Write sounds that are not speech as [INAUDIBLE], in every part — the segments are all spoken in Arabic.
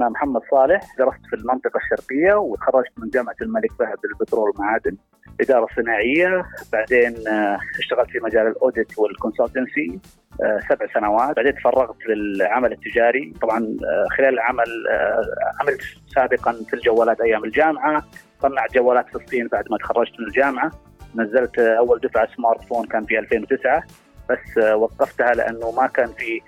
أنا محمد صالح درست في المنطقة الشرقية وتخرجت من جامعة الملك فهد للبترول والمعادن إدارة صناعية. بعدين آه، اشتغلت في مجال ال audit وال consultancy آه، سبع سنوات. بعدين تفرغت للعمل التجاري. طبعا آه، خلال العمل عملت سابقا في الجوالات أيام الجامعة. صنعت جوالات في الصين بعد ما تخرجت من الجامعة. نزلت أول دفعة smart phone كان في 2009 بس وقفتها لأنه ما كان في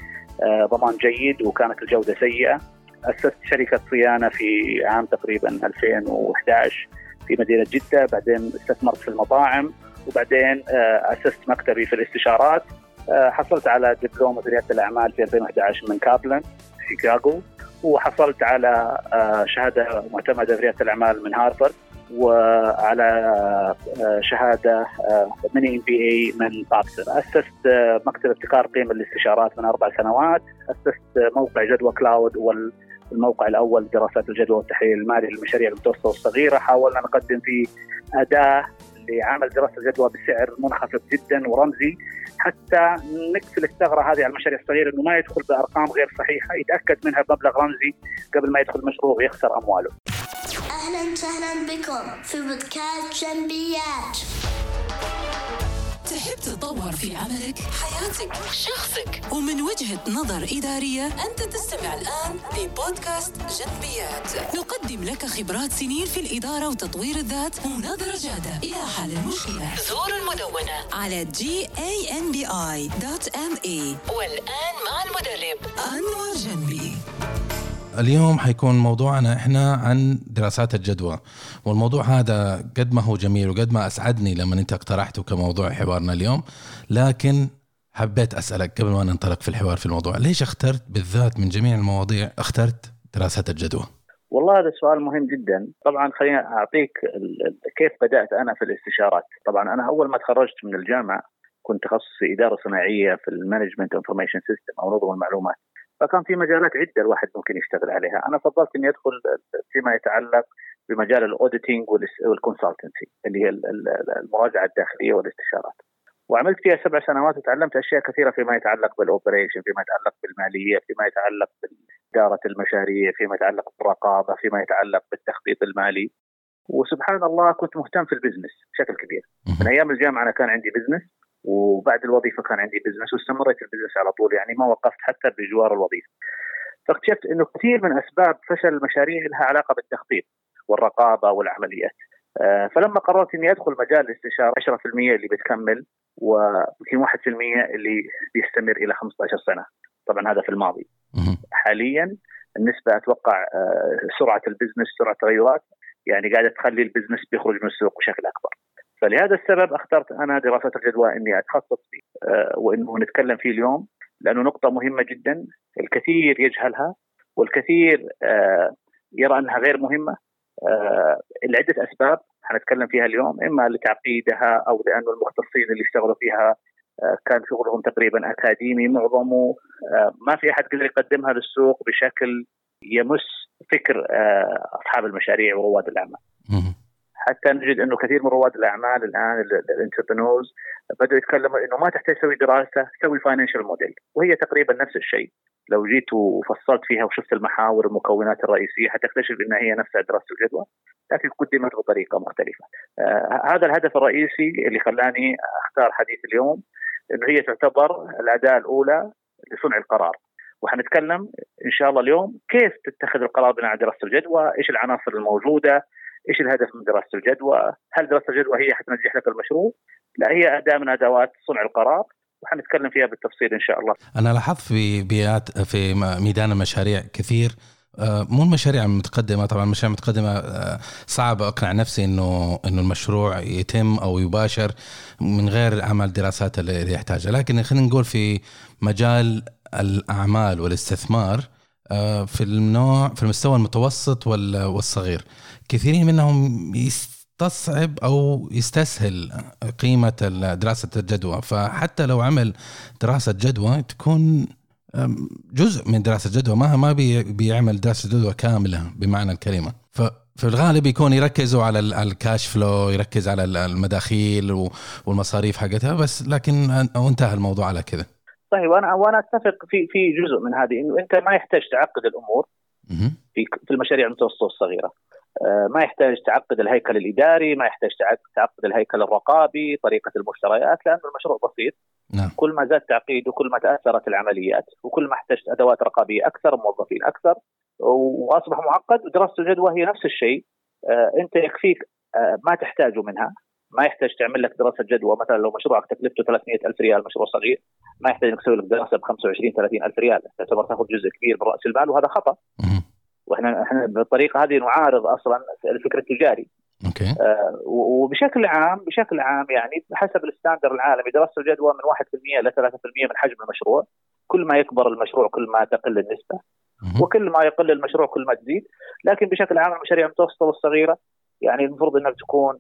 ضمان جيد وكانت الجودة سيئة. أسست شركة صيانة في عام تقريبا 2011 في مدينة جدة بعدين استثمرت في المطاعم وبعدين أسست مكتبي في الاستشارات. حصلت على دبلوم ريادة الأعمال في 2011 من كابلن شيكاغو وحصلت على شهادة معتمدة في ريادة الأعمال من هارفارد وعلى آه، شهادة من MBA من بابسون أسست آه، مكتب ابتكار قيم الاستشارات من أربع سنوات. أسست موقع جدوى كلاود والموقع الأول دراسات الجدوى والتحليل المالي للمشاريع المتوسطة والصغيرة. حاولنا نقدم فيه أداة لعمل دراسة الجدوى بسعر منخفض جدا ورمزي. حتى نكفل الثغرة هذه على المشاريع الصغيرة إنه ما يدخل بأرقام غير صحيحة. يتأكد منها بمبلغ رمزي قبل ما يدخل المشروع ويخسر أمواله. أهلا وسهلا بكم في بودكاست جنبيات. تحب تتطور في عملك، حياتك، شخصك ومن وجهة نظر إدارية أنت تستمع الآن لبودكاست جنبيات. نقدم لك خبرات سنين في الإدارة وتطوير الذات ونظرة جادة. إلى حل المشكلة. زور المدونة على gambi.me والآن مع المدرب أنور جنبي. اليوم حيكون موضوعنا إحنا عن دراسات الجدوى. والموضوع هذا قد ما هو جميل وقد ما أسعدني لما أنت اقترحته كموضوع حوارنا اليوم لكن حبيت أسألك قبل ما ننطلق في الحوار في الموضوع ليش اخترت بالذات من جميع المواضيع اخترت دراسات الجدوى؟ والله هذا سؤال مهم جدا. طبعا خليني أعطيك كيف بدأت أنا في الاستشارات. طبعا أنا أول ما تخرجت من الجامعة كنت تخصصي إدارة صناعية في ال management information system أو نظم المعلومات. فكان في مجالات عدة الواحد ممكن يشتغل عليها، أنا فضلت إني أدخل فيما يتعلق بمجال ال auditing وال consultancy اللي هي المراجعة الداخلية والاستشارات. وعملت فيها سبع سنوات وتعلمت أشياء كثيرة فيما يتعلق بال operation، فيما يتعلق بالمالية، فيما يتعلق باداره المشاريع، فيما يتعلق بالرقابة، فيما يتعلق بالتخطيط المالي. وسبحان الله كنت مهتم في ال business بشكل كبير. من أيام الجامعة أنا كان عندي business وبعد الوظيفة كان عندي business واستمريت ال business على طول يعني ما وقفت حتى بجوار الوظيفة. فاكتشفت إنه كثير من أسباب فشل المشاريع لها علاقة بالتخطيط والرقابة والعمليات. آه، فلما قررت إني أدخل مجال الاستشارة 10% اللي بتكمل ويمكن 1% اللي بيستمر إلى 15 سنة. طبعا هذا في الماضي. حاليا النسبة أتوقع آه، سرعة ال business سرعة التغيرات يعني قاعدة تخلي ال business بيخرج من السوق بشكل أكبر. فلهذا السبب اخترت أنا دراسه الجدوى اني اتخصص فيه آه، وانه نتكلم فيه اليوم لأنه نقطة مهمة جدا الكثير يجهلها والكثير آه، يرى انها غير مهمة آه، لعدة اسباب حنتكلم فيها اليوم إما لتعقيدها أو لأنه المختصين اللي اشتغلوا فيها كان شغلهم تقريبا أكاديمي معظمه ما في أحد قدر يقدمها للسوق بشكل يمس فكر أصحاب المشاريع ورواد الأعمال. حتى نجد إنه كثير من رواد الأعمال الآن ال entrepreneurs بدأوا يتكلموا إنه ما تحتاج تسوي دراسة سوي financial model وهي تقريبا نفس الشيء لو جيت وفصلت فيها وشفت المحاور والمكونات الرئيسية حتكتشف إنها هي نفسها دراسة الجدوى لكن قدمت بطريقة مختلفة. آه هذا الهدف الرئيسي اللي خلاني أختار حديث اليوم إنه هي تعتبر الأداة الأولى لصنع القرار. وحنتكلم إن شاء الله اليوم كيف تتخذ القرار بناء على دراسة الجدوى، إيش العناصر الموجودة، إيش الهدف من دراسة الجدوى؟ هل دراسة الجدوى هي حتنجح لك المشروع؟ لا هي أداة من أدوات صنع القرار وحنتكلم فيها بالتفصيل إن شاء الله. أنا لاحظت في بيئات في ميدان المشاريع كثير آه، مو المشاريع المتقدمة طبعا المشاريع المتقدمة آه، صعب أقنع نفسي إنه إنه المشروع يتم أو يباشر من غير عمل دراسات اللي يحتاجها لكن خلينا نقول في مجال الأعمال والاستثمار في النوع في المستوى المتوسط والصغير. كثيرين منهم يستصعب أو يستسهل قيمة دراسة الجدوى. فحتى لو عمل دراسة جدوى تكون جزء من دراسة جدوى ما ما بيعمل دراسة جدوى كاملة بمعنى الكلمة. في الغالب يكون يركزوا على الكاش فلو يركز على المداخيل والمصاريف حقتها بس لكن وانتهى الموضوع على كذا. صحيح. وأنا وأنا أتفق في في جزء من هذه إنه أنت ما يحتاج تعقد الأمور. في في المشاريع المتوسطة والصغيرة. آه، ما يحتاج تعقد الهيكل الإداري ما يحتاج تعق- تعقد الهيكل الرقابي طريقة المشتريات لأنه المشروع بسيط. نعم. كل ما زاد تعقيد وكل ما تأثرت العمليات وكل ما احتجت أدوات رقابية أكثر موظفين أكثر وأصبح معقد ودراسة الجدوى هي نفس الشيء. آه، أنت يكفيك آه، ما تحتاجه منها. ما يحتاج تعمل لك دراسة جدوى. مثلا لو مشروعك تكلفته 300 ألف ريال مشروع صغير ما يحتاج إنك تسوي لك دراسة ب 25 30 ألف ريال. تعتبر تاخذ جزء كبير من رأس المال وهذا خطأ. وإحنا إحنا بالطريقة هذه نعارض أصلا الفكر التجاري. okay. آه، وبشكل عام بشكل عام يعني حسب ال standard العالمي دراسة الجدوى من 1% إلى 3% من حجم المشروع. كل ما يكبر المشروع كل ما تقل النسبة. وكل ما يقل المشروع كل ما تزيد. لكن بشكل عام المشاريع المتوسطة والصغيرة يعني المفروض إنها تكون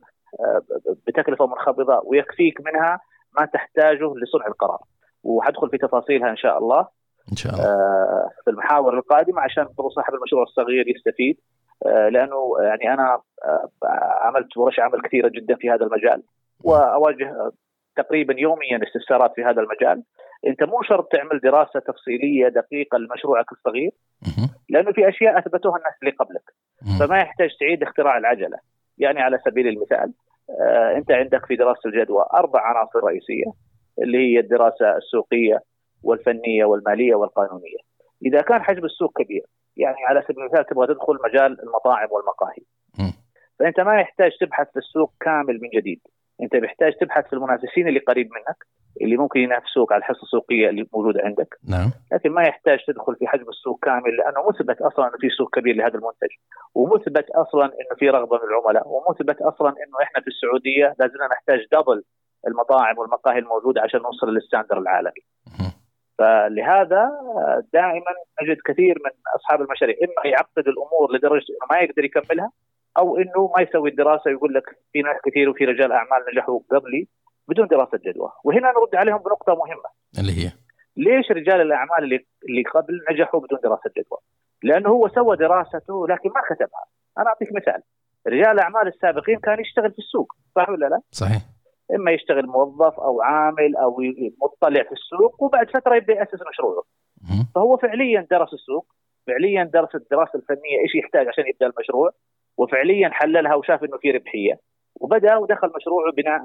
بتكلفة منخفضة ويكفيك منها ما تحتاجه لصنع القرار. وحدخل في تفاصيلها إن شاء الله. إن شاء الله. آه، في المحاور القادمة عشان صاحب المشروع الصغير يستفيد. آه، لأنه يعني أنا آه، عملت ورش عمل كثيرة جدا في هذا المجال. وأواجه تقريبا يوميا استفسارات في هذا المجال. أنت مو شرط تعمل دراسة تفصيلية دقيقة لمشروعك الصغير. لأنه في أشياء أثبتوها الناس اللي قبلك. فما يحتاج تعيد اختراع العجلة. يعني على سبيل المثال آه، انت عندك في دراسة الجدوى أربع عناصر رئيسية اللي هي الدراسة السوقية والفنية والمالية والقانونية. إذا كان حجم السوق كبير يعني على سبيل المثال تبغى تدخل مجال المطاعم والمقاهي. فأنت ما يحتاج تبحث في السوق كامل من جديد، أنت محتاج تبحث في المنافسين اللي قريب منك اللي ممكن ينافسوك على الحصه السوقية اللي موجودة عندك، نعم. لكن ما يحتاج تدخل في حجم السوق كامل لأنه مثبت أصلا إنه في سوق كبير لهذا المنتج ومثبت أصلا إنه في رغبة من العملاء ومثبت أصلا إنه إحنا في السعودية لازلنا نحتاج double المطاعم والمقاهي الموجودة عشان نوصل لل standard العالمي. فلهذا دائما نجد كثير من أصحاب المشاريع إما يعقد الأمور لدرجة إنه ما يقدر يكملها أو إنه ما يسوي الدراسة ويقول لك في ناس كثير وفي رجال أعمال نجحوا قبلي بدون دراسة جدوى، وهنا نرد عليهم بنقطة مهمة. اللي هي ليش رجال الأعمال اللي اللي قبل نجحوا بدون دراسة جدوى؟ لأنه هو سوى دراسته لكن ما كتبها. أنا أعطيك مثال رجال الأعمال السابقين كان يشتغل في السوق صح ولا لا؟ صحيح إما يشتغل موظف أو عامل أو مطلع في السوق وبعد فترة يبدأ يأسس مشروعه. فهو فعليا درس السوق فعليا درس الدراسة الفنية إيش يحتاج عشان يبدأ المشروع وفعليا حللها وشاف إنه في ربحية. وبدأ ودخل مشروعه بناء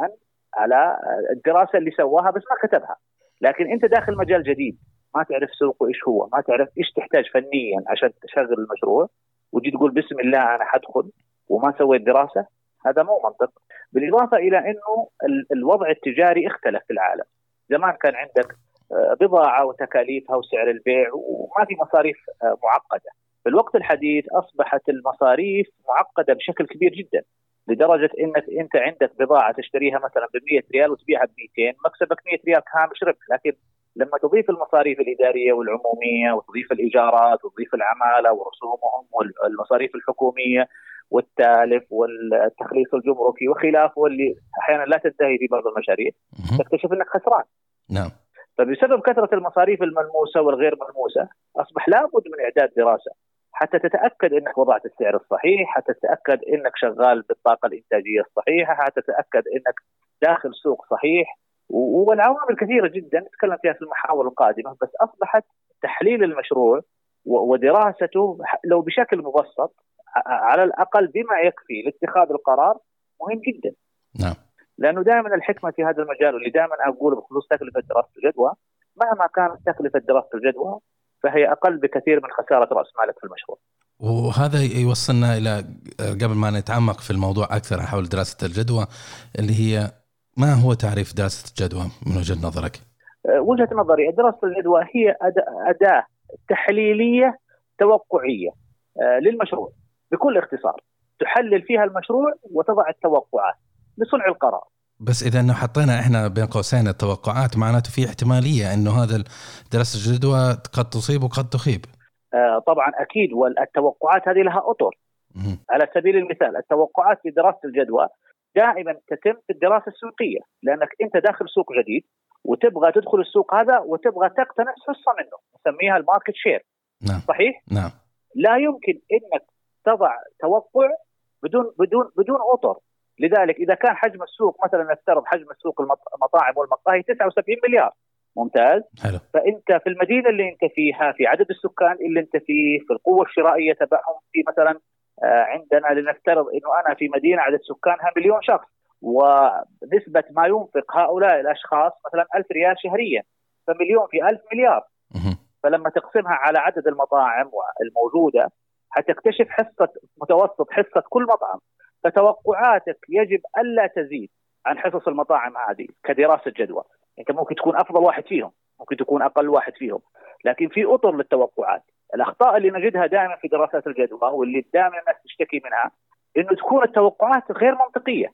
على الدراسة اللي سواها بس ما كتبها. لكن أنت داخل مجال جديد ما تعرف سوقه إيش هو ما تعرف إيش تحتاج فنيا عشان تشغل المشروع وتجي تقول بسم الله أنا حدخل وما سويت دراسة هذا مو منطق. بالإضافة إلى إنه ال- الوضع التجاري اختلف في العالم. زمان كان عندك آه، بضاعة وتكاليفها وسعر البيع وما في مصاريف آه، معقدة. في الوقت الحديث أصبحت المصاريف معقدة بشكل كبير جدا لدرجة إنك أنت عندك بضاعة تشتريها مثلا ب 100 ريال وتبيعها ب 200 مكسبك 100 ريال كهامش ربح لكن لما تضيف المصاريف الإدارية والعمومية وتضيف الإيجارات وتضيف العمالة ورسومهم والمصاريف الحكومية والتالف والتخليص الجمركي وخلافه واللي أحيانا لا تنتهي في بعض المشاريع. تكتشف إنك خسران. نعم. فبسبب كثرة المصاريف الملموسة والغير ملموسة أصبح لابد من إعداد دراسة حتى تتأكد إنك وضعت السعر الصحيح، حتى تتأكد إنك شغال بالطاقة الإنتاجية الصحيحة، حتى تتأكد إنك داخل سوق صحيح. والعوامل كثيرة جدا نتكلم فيها في المحاور القادمة بس أصبحت تحليل المشروع ودراسته لو بشكل مبسط على الأقل بما يكفي لاتخاذ القرار مهم جدا. نعم لأنه دائما الحكمة في هذا المجال واللي دائما اقوله بخصوص تكلفة دراسة الجدوى مهما كانت تكلفة دراسة الجدوى فهي أقل بكثير من خسارة رأس مالك في المشروع. وهذا يوصلنا إلى قبل ما نتعمق في الموضوع أكثر حول دراسة الجدوى اللي هي ما هو تعريف دراسة الجدوى من وجهة نظرك؟ أه، وجهة نظري دراسة الجدوى هي أداة تحليلية توقعية أه، للمشروع بكل اختصار تحلل فيها المشروع وتضع التوقعات لصنع القرار. بس إذا إنه حطينا إحنا بين قوسين التوقعات معناته في احتمالية إنه هذا دراسة الجدوى قد تصيب وقد تخيب. أه، طبعا أكيد والتوقعات هذه لها أطر مهم. على سبيل المثال التوقعات في دراسة الجدوى دائما تتم في الدراسة السوقية لأنك أنت داخل سوق جديد وتبغى تدخل السوق هذا وتبغى تقتنص حصة منه نسميها ال market share نعم صحيح؟ نعم لا يمكن إنك تضع توقع بدون بدون بدون أطر. لذلك إذا كان حجم السوق مثلا نفترض حجم السوق المط- المطاعم والمقاهي 79 مليار. ممتاز؟ حلو. فأنت في المدينة اللي أنت فيها في عدد السكان اللي أنت فيه في القوة الشرائية تبعهم في مثلا آه، عندنا لنفترض إنه أنا في مدينة عدد سكانها مليون شخص ونسبة ما ينفق هؤلاء الأشخاص مثلا ألف ريال شهريا. فمليون في ألف مليار. فلما تقسمها على عدد المطاعم الموجوده حتكتشف حصه متوسط حصة كل مطعم. فتوقعاتك يجب ألا تزيد عن حصص المطاعم هذه كدراسة جدوى. أنت ممكن تكون أفضل واحد فيهم ممكن تكون أقل واحد فيهم لكن في أطر للتوقعات. الأخطاء اللي نجدها دائما في دراسات الجدوى واللي دائما الناس تشتكي منها إنه تكون التوقعات غير منطقية.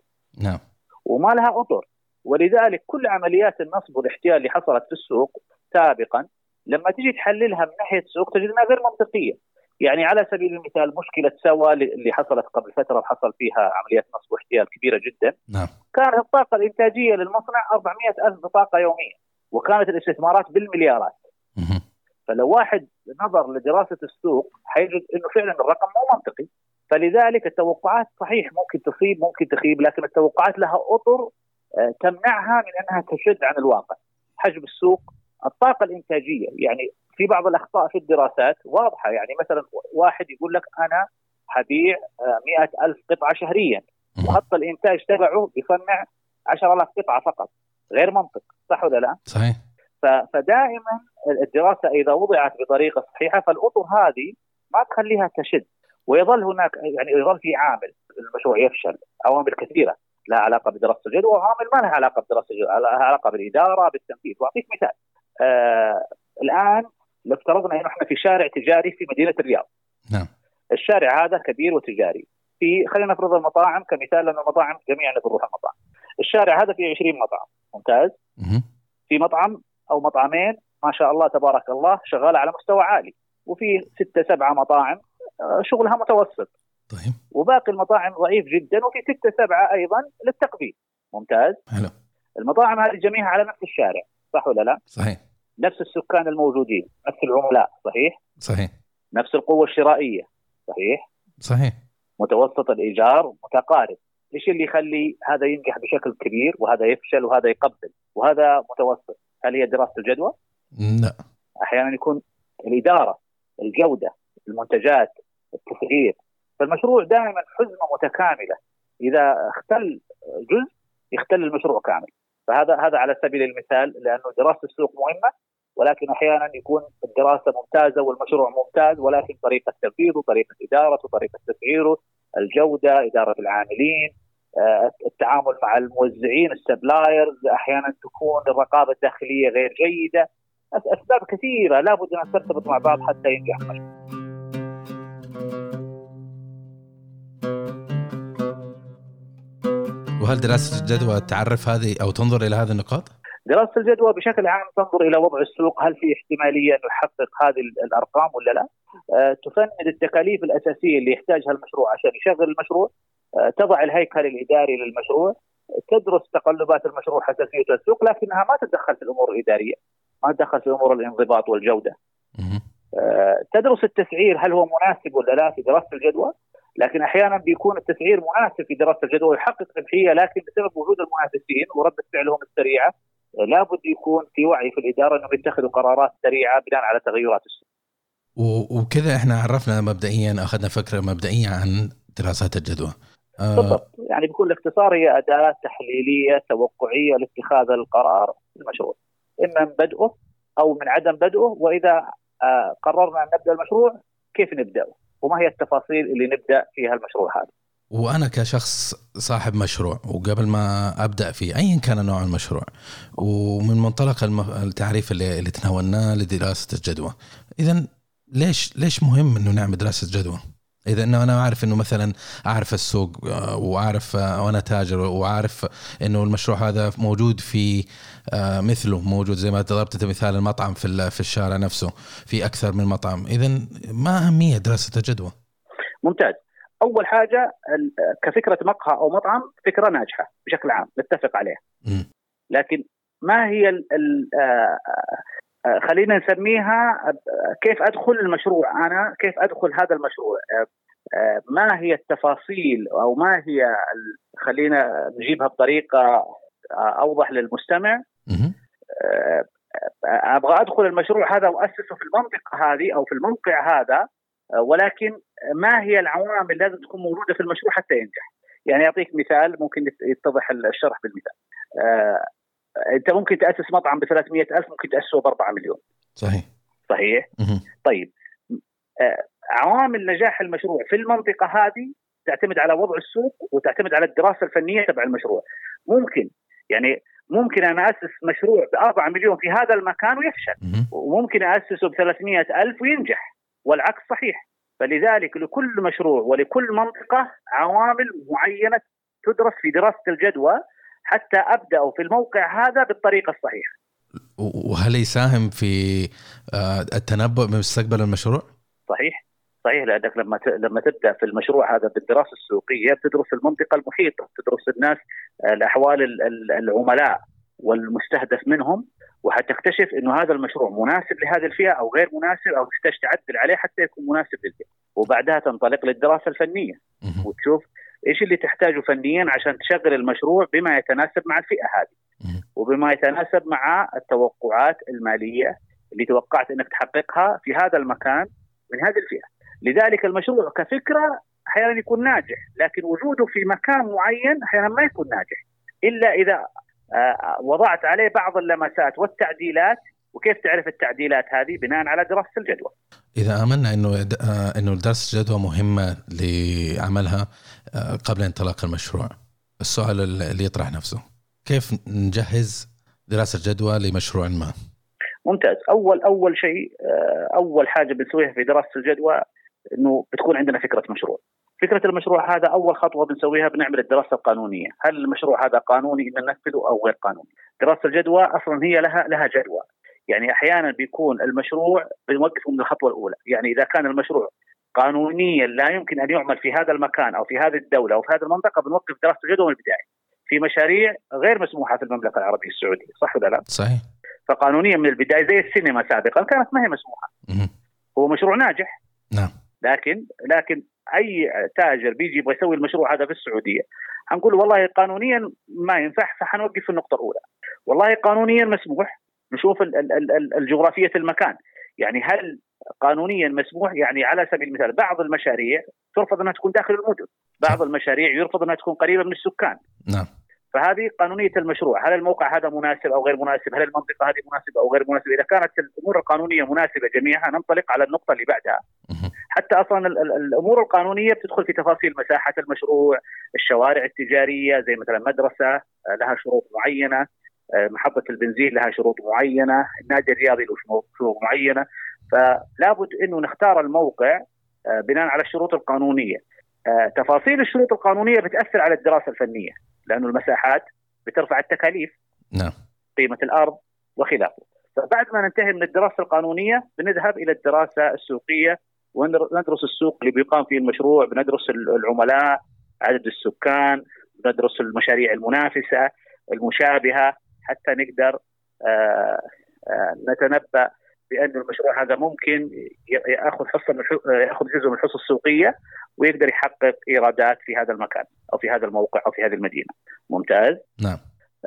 نعم. وما لها أطر. ولذلك كل عمليات النصب والاحتيال اللي حصلت في السوق سابقا لما تجي تحللها من ناحية السوق تجد انها غير منطقية. يعني على سبيل المثال مشكلة سوا اللي حصلت قبل فترة وحصل فيها عمليات نصب واحتيال كبيرة جدا. نعم. كانت الطاقة الإنتاجية للمصنع 400 ألف بطاقة يوميا وكانت الاستثمارات بالمليارات. فلو واحد نظر لدراسة السوق حيجد إنه فعلا الرقم مو منطقي. فلذلك التوقعات صحيح ممكن تصيب ممكن تخيب لكن التوقعات لها أطر آه، تمنعها من أنها تشد عن الواقع. حجم السوق الطاقة الإنتاجية يعني في بعض الأخطاء في الدراسات واضحة يعني مثلا واحد يقول لك أنا حبيع مئة ألف قطعة شهريا. وخط الإنتاج تبعه بيصنع 10000 قطعة فقط غير منطق صح ولا لا؟ صحيح فدائما الدراسة إذا وضعت بطريقة صحيحة فالأطر هذه ما تخليها تشد ويظل هناك يعني يظل في عامل المشروع يفشل عوامل كثيرة لها علاقة بدراسة الجدوى وعوامل ما لها علاقة بدراسة الجدوى لها علاقة بالإدارة بالتنفيذ وأعطيك مثال آه الآن لو افترضنا إنه إحنا في شارع تجاري في مدينة الرياض. نعم. الشارع هذا كبير وتجاري. في خلينا نفرض المطاعم كمثال لأن المطاعم جميعا بنروح المطاعم الشارع هذا فيه 20 مطعم ممتاز. في مطعم أو مطعمين ما شاء الله تبارك الله شغاله على مستوى عالي. وفي ستة سبعة مطاعم آه، شغلها متوسط. طيب. وباقي المطاعم ضعيف جدا وفي ستة سبعة أيضا للتقبيل. ممتاز؟ حلو. المطاعم هذه جميعها على نفس الشارع. صح ولا لا؟ صحيح. نفس السكان الموجودين نفس العملاء صحيح؟ صحيح. نفس القوة الشرائية صحيح؟ صحيح. متوسط الإيجار متقارب. إيش اللي يخلي هذا ينجح بشكل كبير وهذا يفشل وهذا يقبل؟ وهذا متوسط. هل هي دراسة الجدوى؟ لا. أحيانا يكون الإدارة الجودة المنتجات التسعير فالمشروع دائما حزمة متكاملة. إذا اختل جزء يختل المشروع كامل. فهذا هذا على سبيل المثال لأنه دراسة السوق مهمة ولكن أحيانا يكون الدراسة ممتازة والمشروع ممتاز ولكن طريقة تنفيذه طريقة إدارته طريقة تسعيره الجودة إدارة العاملين آه، التعامل مع الموزعين السبلايرز أحيانا تكون الرقابة الداخلية غير جيدة أسباب كثيرة لابد انها ترتبط مع بعض حتى ينجح. المشروع وهل دراسة الجدوى تعرف هذه أو تنظر إلى هذه النقاط؟ دراسة الجدوى بشكل عام تنظر إلى وضع السوق هل في احتمالية انه يحقق هذه ال- الأرقام ولا لا؟ آه، تفند التكاليف الأساسية اللي يحتاجها المشروع عشان يشغل المشروع، آه، تضع الهيكل الإداري للمشروع، تدرس تقلبات المشروع حسب سياسه السوق لكنها ما تتدخل في الأمور الإدارية، ما تتدخل في أمور الانضباط والجودة. مهم. آه، تدرس التسعير هل هو مناسب ولا لا في دراسة الجدوى لكن أحيانا بيكون التسعير مناسب في دراسة الجدوى ويحقق ربحيه لكن بسبب وجود المنافسين ورده فعلهم السريعة لابد يكون في وعي في الإدارة أنهم يتخذوا قرارات سريعة بناء على تغيرات السوق. وكذا إحنا عرفنا مبدئيا أخذنا فكرة مبدئية عن دراسات الجدوى. آه بالضبط. يعني بكل اختصار هي أداة تحليلية توقعية لاتخاذ القرار في المشروع إما من بدءه أو من عدم بدءه وإذا آه، قررنا أن نبدأ المشروع كيف نبدأه؟ وما هي التفاصيل اللي نبدأ فيها المشروع هذا. وأنا كشخص صاحب مشروع وقبل ما أبدأ فيه ايا كان نوع المشروع ومن منطلق التعريف اللي, اللي تناولناه لدراسة الجدوى اذا ليش ليش مهم إنه نعمل دراسة جدوى إذا إنه أنا أعرف إنه مثلا أعرف السوق آه، وأعرف آه، وأنا تاجر وأعرف إنه المشروع هذا موجود في آه، مثله موجود زي ما ضربت مثال المطعم في في الشارع نفسه في أكثر من مطعم. إذا ما أهمية دراسة الجدوى؟ ممتاز. أول حاجة كفكرة مقهى أو مطعم فكرة ناجحة بشكل عام نتفق عليها. لكن ما هي ال ال خلينا نسميها آه، كيف أدخل المشروع؟ أنا كيف أدخل هذا المشروع؟ آه، آه، ما هي التفاصيل أو ما هي خلينا نجيبها بطريقة آه، أوضح للمستمع. آه، أبغى أدخل المشروع هذا وأسسه في المنطقة هذه أو في الموقع هذا ولكن ما هي العوامل لازم تكون موجودة في المشروع حتى ينجح؟ يعني أعطيك مثال ممكن يتضح الشرح بالمثال. آه، انت ممكن تاسس مطعم ب 300 ألف ممكن تاسسه ب 4 مليون. صحيح. صحيح؟ مهم. طيب. آه، عوامل نجاح المشروع في المنطقة هذه تعتمد على وضع السوق وتعتمد على الدراسة الفنية تبع المشروع. ممكن يعني ممكن أنا أسس مشروع ب 4 مليون في هذا المكان ويفشل. وممكن أسسه ب 300 ألف وينجح. والعكس صحيح. فلذلك لكل مشروع ولكل منطقة عوامل معينة تدرس في دراسة الجدوى حتى أبدأ في الموقع هذا بالطريقة الصحيحة وهل يساهم في آه، التنبؤ بمستقبل المشروع؟ صحيح صحيح لأنك لما. لما تبدأ في المشروع هذا بالدراسة السوقية بتدرس المنطقة المحيطة تدرس الناس الأحوال ال- ال- العملاء والمستهدف منهم وحتكتشف إنه هذا المشروع مناسب لهذه الفئة أو غير مناسب أو تحتاج تعدل عليه حتى يكون مناسب للفئة وبعدها تنطلق للدراسة الفنية. وتشوف إيش اللي تحتاجه فنيا عشان تشغل المشروع بما يتناسب مع الفئة هذه. وبما يتناسب مع التوقعات المالية اللي توقعت إنك تحققها في هذا المكان من هذه الفئة. لذلك المشروع كفكرة أحيانا يكون ناجح لكن وجوده في مكان معين أحيانا ما يكون ناجح. إلا إذا آه، وضعت عليه بعض اللمسات والتعديلات وكيف تعرف التعديلات هذه؟ بناء على دراسة الجدوى. إذا آمنا إنه آه، إنه دراسه الجدوى مهمة لعملها آه، قبل انطلاق المشروع. السؤال اللي يطرح نفسه كيف نجهز دراسة جدوى لمشروع ما؟ ممتاز. أول أول شيء آه، أول حاجة بنسويها في دراسة الجدوى إنه بتكون عندنا فكرة مشروع. فكرة المشروع هذا أول خطوة بنسويها بنعمل الدراسة القانونية. هل المشروع هذا قانوني إن ننفذه أو غير قانوني؟ دراسة الجدوى أصلا هي لها لها جدوى. يعني أحيانا بيكون المشروع بنوقفه من الخطوة الأولى. يعني إذا كان المشروع قانونيا لا يمكن أن يعمل في هذا المكان أو في هذه الدولة أو في هذه المنطقة بنوقف دراسة الجدوى من البدايه في مشاريع غير مسموحة في المملكة العربية السعودية صح ولا لا؟ صحيح؟ فقانونيا من البداية زي السينما سابقا كانت ما هي مسموحة. هو مشروع ناجح نعم لكن لكن أي تاجر بيجي يبغى يسوي المشروع هذا في السعودية حنقول والله قانونيا ما ينفع فحنوقف في النقطة الأولى والله قانونيا مسموح نشوف ال- ال- ال- ال- الجغرافية المكان يعني هل قانونيا مسموح يعني على سبيل المثال بعض المشاريع ترفض أنها تكون داخل المدن. بعض المشاريع يرفض أنها تكون قريبة من السكان. نعم. فهذه قانونية المشروع، هل الموقع هذا مناسب أو غير مناسب؟ هل المنطقة هذه مناسبة أو غير مناسبة؟ إذا كانت الأمور القانونية مناسبة جميعها ننطلق على النقطة اللي بعدها. حتى أصلا ال- ال- الأمور القانونية بتدخل في تفاصيل مساحة المشروع، الشوارع التجارية زي مثلا مدرسة آه، لها شروط معينة، آه، محطة البنزين لها شروط معينة، النادي الرياضي له شروط- شروط معينة، فلا بد إنه نختار الموقع آه، بناء على الشروط القانونية. آه، تفاصيل الشروط القانونية بتأثر على الدراسة الفنية، لأنه المساحات بترفع التكاليف نعم قيمة الأرض وخلافه. فبعد ما ننتهي من الدراسة القانونية بنذهب إلى الدراسة السوقية وندرس السوق اللي بيقام فيه المشروع، بندرس ال- العملاء، عدد السكان، بندرس المشاريع المنافسة، المشابهة حتى نقدر آه، نتنبأ بأن المشروع هذا ممكن يأخذ حصة من الحو- يأخذ جزء من الحصص السوقية ويقدر يحقق إيرادات في هذا المكان أو في هذا الموقع أو في هذه المدينة. ممتاز؟ نعم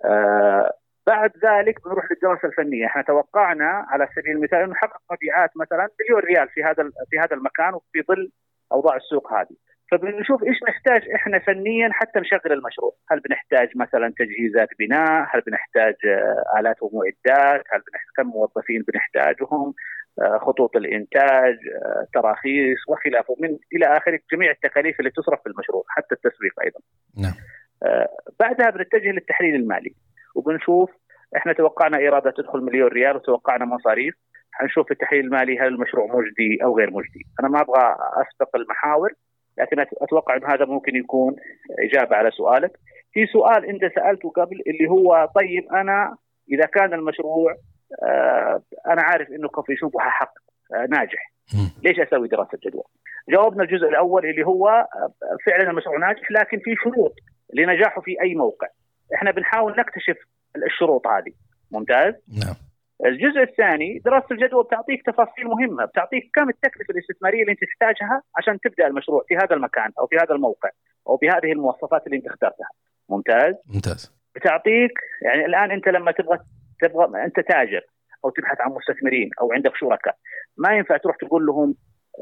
آه بعد ذلك بنروح للدراسة الفنية، إحنا توقعنا على سبيل المثال أنه نحقق مبيعات مثلا مليون ريال في هذا في هذا المكان وفي ظل أوضاع السوق هذه. فبنشوف إيش نحتاج إحنا فنيا حتى نشغل المشروع، هل بنحتاج مثلا تجهيزات بناء؟ هل بنحتاج آه، آلات ومعدات؟ هل بنحتاج كم موظفين بنحتاجهم؟ آه، خطوط الإنتاج، آه، تراخيص وخلافه من إلى اخره جميع التكاليف اللي تصرف في المشروع حتى التسويق أيضا. نعم بعدها بنتجه للتحليل المالي وبنشوف إحنا توقعنا ايرادات تدخل مليون ريال وتوقعنا مصاريف حنشوف في التحليل المالي هل المشروع مجدي أو غير مجدي أنا ما أبغى أسبق المحاور لكن أتوقع انه هذا ممكن يكون إجابة على سؤالك في سؤال أنت سألته قبل اللي هو طيب أنا إذا كان المشروع آه أنا عارف إنه كوفي شوب وححقق آه ناجح. ليش أسوي دراسة جدوى؟ جاوبنا الجزء الأول اللي هو آه، فعلا المشروع ناجح لكن في شروط لنجاحه في أي موقع. إحنا بنحاول نكتشف الشروط هذه. ممتاز؟ نعم الجزء الثاني دراسة الجدوى بتعطيك تفاصيل مهمة، بتعطيك كم التكلفة الاستثمارية اللي انت تحتاجها عشان تبدأ المشروع في هذا المكان أو في هذا الموقع أو بهذه المواصفات اللي انت اخترتها. ممتاز؟ ممتاز بتعطيك يعني الآن انت لما تبغى تبغى انت تاجر أو تبحث عن مستثمرين أو عندك شركاء ما ينفع تروح تقول لهم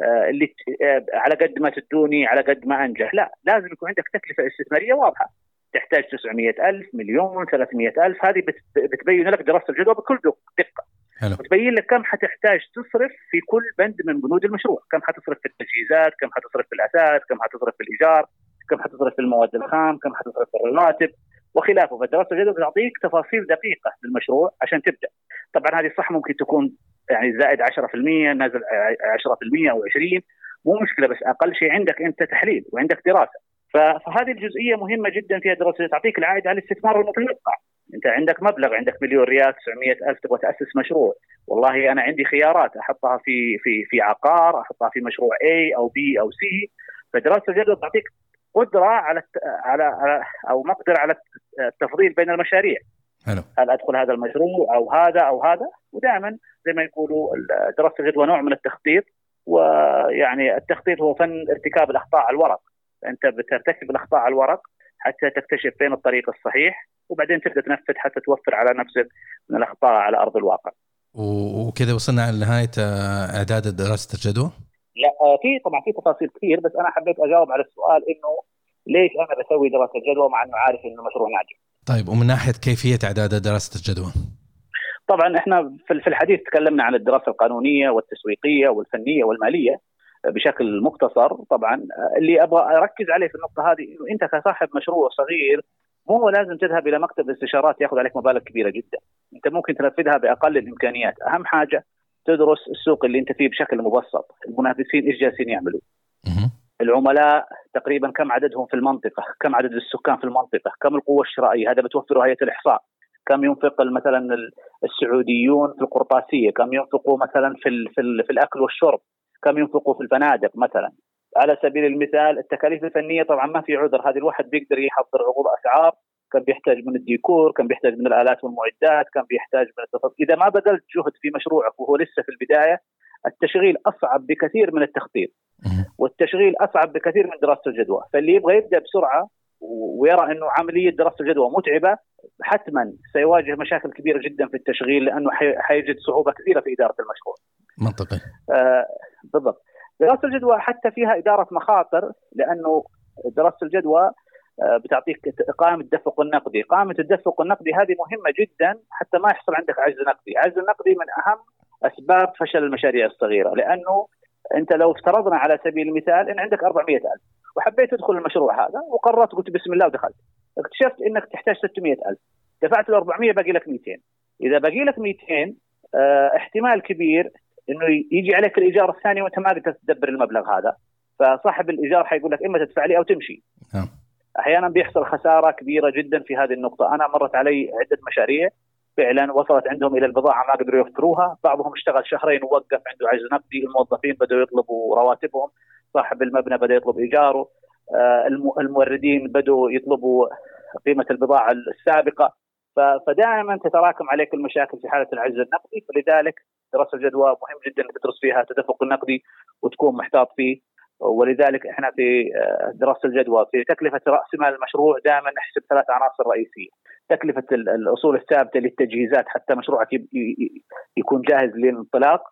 آه، اللي آه، على قد ما تدوني على قد ما أنجح لا لازم يكون عندك تكلفة استثماريه واضحة تحتاج 900 ألف مليون 300 ألف. هذه بت- بتبين لك دراسة الجدوى بكل دق- دقة. حلو. وتبين لك كم حتحتاج تصرف في كل بند من بنود المشروع. كم حتصرف في التجهيزات كم حتصرف في الأثاث كم حتصرف في الإيجار كم حتصرف في المواد الخام كم حتصرف في الرواتب وخلافه فالدراسة الجدوى بتعطيك تفاصيل دقيقة للمشروع عشان تبدأ. طبعا هذه صح ممكن تكون يعني زائد 10% نازل 10% أو 20 مو مشكلة بس أقل شيء عندك أنت تحليل وعندك دراسة. ف- فهذه الجزئية مهمة جدا فيها دراسه تعطيك العائد على الاستثمار المتوقع أنت عندك مبلغ عندك مليون ريال 900 ألف تبغى تأسس مشروع. والله أنا عندي خيارات أحطها في في في عقار أحطها في مشروع A أو B أو C. فدراسة الجدوى تعطيك قدرة على على أو مقدرة على التفضيل بين المشاريع. حلو. هل أدخل هذا المشروع أو هذا أو هذا؟ ودائما زي ما يقولوا دراسة الجدوى نوع من التخطيط. ويعني التخطيط هو فن ارتكاب الأخطاء على الورق. أنت بترتكب الأخطاء على الورق حتى تكتشف فين الطريق الصحيح وبعدين تبدأ تنفذ حتى توفر على نفسك من الأخطاء على أرض الواقع. وكذا وصلنا لنهايه آه، إعداد دراسة الجدوى لا آه، في طبعا في تفاصيل كثير بس أنا حبيت أجاوب على السؤال إنه ليش أنا بسوي دراسة جدوى مع إنه عارف إنه المشروع ناجح. طيب ومن ناحية كيفية إعداد دراسة الجدوى طبعا إحنا في الحديث تكلمنا عن الدراسة القانونية والتسويقية والفنية والمالية بشكل مختصر طبعا اللي أبغى أركز عليه في النقطة هذه إنه أنت كصاحب مشروع صغير مو لازم تذهب إلى مكتب استشارات يأخذ عليك مبالغ كبيرة جدا. أنت ممكن تنفذها بأقل الإمكانيات. أهم حاجة تدرس السوق اللي أنت فيه بشكل مبسط. المنافسين إيش جالسين يعملوا. العملاء تقريبا كم عددهم في المنطقة؟ كم عدد السكان في المنطقة؟ كم القوة الشرائية؟ هذا بتوفره هيئة الإحصاء. كم ينفق مثلا ال- السعوديون في القرطاسية؟ كم ينفقوا مثلا في في, في الأكل والشرب؟ كم ينفقوا في الفنادق مثلا. على سبيل المثال التكاليف الفنية طبعا ما في عذر. هذه الواحد بيقدر يحضر عروض أسعار كان بيحتاج من الديكور كان بيحتاج من الآلات والمعدات كان بيحتاج من التفاصيل. إذا ما بذلت جهد في مشروعك وهو لسه في البداية التشغيل أصعب بكثير من التخطيط. والتشغيل أصعب بكثير من دراسة الجدوى، فاللي يبغى يبدأ بسرعة ويرى إنه عملية دراسة الجدوى متعبة. حتما سيواجه مشاكل كبيرة جدا في التشغيل لأنه حي- حيجد صعوبة كثيره في إدارة المشروع. منطقي. آه بالضبط. دراسة الجدوى حتى فيها إدارة مخاطر لأنه دراسة الجدوى آه، بتعطيك قائمة التدفق النقدي، قائمة التدفق النقدي هذه مهمة جدا حتى ما يحصل عندك عجز نقدي، عجز النقدي من أهم أسباب فشل المشاريع الصغيرة لأنه أنت لو افترضنا على سبيل المثال إن عندك 400 ألف. وحبيت تدخل المشروع هذا وقررت قلت بسم الله ودخلت. اكتشفت إنك تحتاج 600 ألف. دفعت ال 400 باقي لك 200 إذا باقي لك 200 آه احتمال كبير إنه يجي عليك الإيجار الثاني وأنت ما قدرت تدبر المبلغ هذا. فصاحب الإيجار حيقول لك إما تدفع لي أو تمشي. نعم. أحيانا بيحصل خسارة كبيرة جدا في هذه النقطة. أنا مرت علي عدة مشاريع. فعلا وصلت عندهم إلى البضاعة ما قدروا يوفروها. بعضهم اشتغل شهرين ووقف عنده عجز نقدي. الموظفين بدأوا يطلبوا رواتبهم. صاحب المبنى بدأ يطلب إيجاره. آه، الم- الموردين بدوا يطلبوا قيمة البضاعة السابقة. فدائما تتراكم عليك المشاكل في حالة العجز النقدي. فلذلك دراسة الجدوى مهم جدا إنك تدرس فيها التدفق النقدي وتكون محتاط فيه. ولذلك إحنا في آه، دراسة الجدوى في تكلفة رأس مال المشروع دائما نحسب ثلاث عناصر رئيسية. تكلفة ال- الأصول الثابتة للتجهيزات حتى مشروعك يكون جاهز للانطلاق.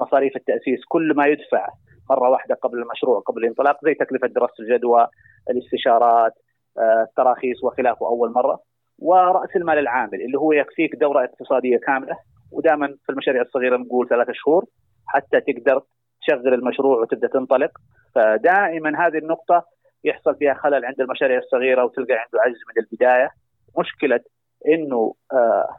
مصاريف التأسيس كل ما يدفع مرة واحدة قبل المشروع قبل الانطلاق زي تكلفة دراسة الجدوى الاستشارات آه، التراخيص وخلافه أول مرة ورأس المال العامل اللي هو يكفيك دورة اقتصادية كاملة ودائما في المشاريع الصغيرة نقول ثلاثة شهور حتى تقدر تشغل المشروع وتبدأ تنطلق فدائما هذه النقطة يحصل فيها خلل عند المشاريع الصغيرة وتلقى عنده عجز من البداية مشكلة إنه آه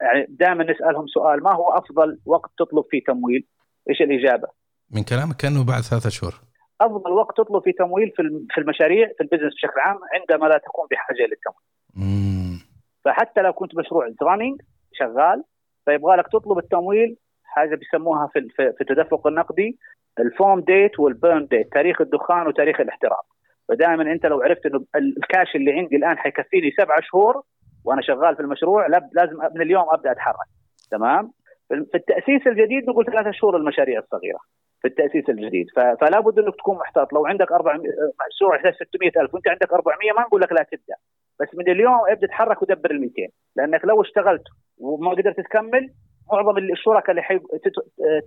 يعني دائما نسألهم سؤال ما هو أفضل وقت تطلب فيه تمويل؟ إيش الإجابة؟ من كلامك كأنه بعد ثلاثة شهور. أفضل وقت تطلب فيه تمويل في الم- في المشاريع في ال business بشكل عام عندما لا تكون بحاجة للتمويل. مم. فحتى لو كنت مشروع running شغال فيبغى لك تطلب التمويل حاجة بيسموها في في التدفق النقدي ال fume date وال burn date تاريخ الدخان وتاريخ الاحتراق. فدائما أنت لو عرفت إنه ال- الكاش اللي عندي الآن حيكفيني سبعة شهور وأنا شغال في المشروع لازم من اليوم أبدأ أتحرك. تمام؟ في في التأسيس الجديد نقول ثلاثة شهور المشاريع الصغيرة. في التأسيس الجديد. فلا بد أنك تكون محتاط. لو عندك 400 مشروع يحتاج 600 ألف وأنت عندك 400 ما نقول لك لا تبدأ. بس من اليوم ابدأ تحرك ودبر ال 200 لأنك لو اشتغلت وما قدرت تكمل معظم الشركاء اللي حي...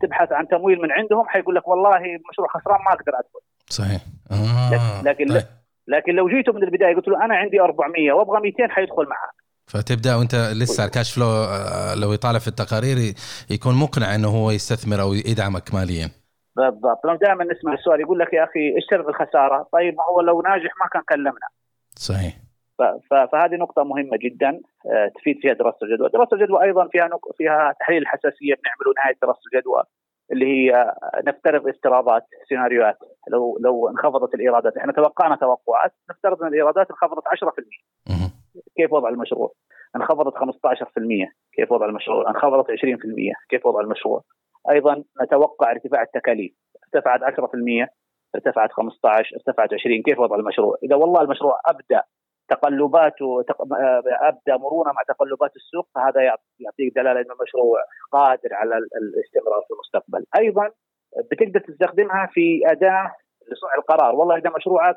تبحث عن تمويل من عندهم حيقول لك والله مشروع خسران ما أقدر أدخل. صحيح. آه. لكن طيب. لكن لو جيتوا من البداية قلت له أنا عندي 400 وأبغى 200 حيدخل معك. فتبدأ وأنت لسه الكاش فلو آه، لو يطالع في التقارير يكون مقنع إنه هو يستثمر أو يدعمك ماليا. بالضبط. لو دائما نسمع السؤال يقول لك يا أخي اشتري بالخساره طيب هو لو ناجح ما كان كلمنا. صحيح. فهذه نقطة مهمة جدا آه، تفيد فيها دراسة الجدوى، دراسة الجدوى أيضا فيها نق... فيها تحليل الحساسية بنعمله نهاية دراسة الجدوى اللي هي آه، نفترض افتراضات سيناريوهات. لو لو انخفضت الإيرادات، إحنا توقعنا توقعات نفترض أن الإيرادات انخفضت 10% مهم. كيف وضع المشروع؟ انخفضت 15% كيف وضع المشروع؟ انخفضت 20% كيف وضع المشروع؟ أيضا نتوقع ارتفاع التكاليف. ارتفعت 10% ارتفعت 15 ارتفعت 20 كيف وضع المشروع؟ إذا والله المشروع أبدأ تقلباته تق... آه، ابدا مرونة مع تقلبات السوق فهذا يعط- يعطيك دلالة إن المشروع قادر على ال- الاستمرار في المستقبل، أيضا بتقدر تستخدمها في أداة لصنع القرار، والله إذا مشروعك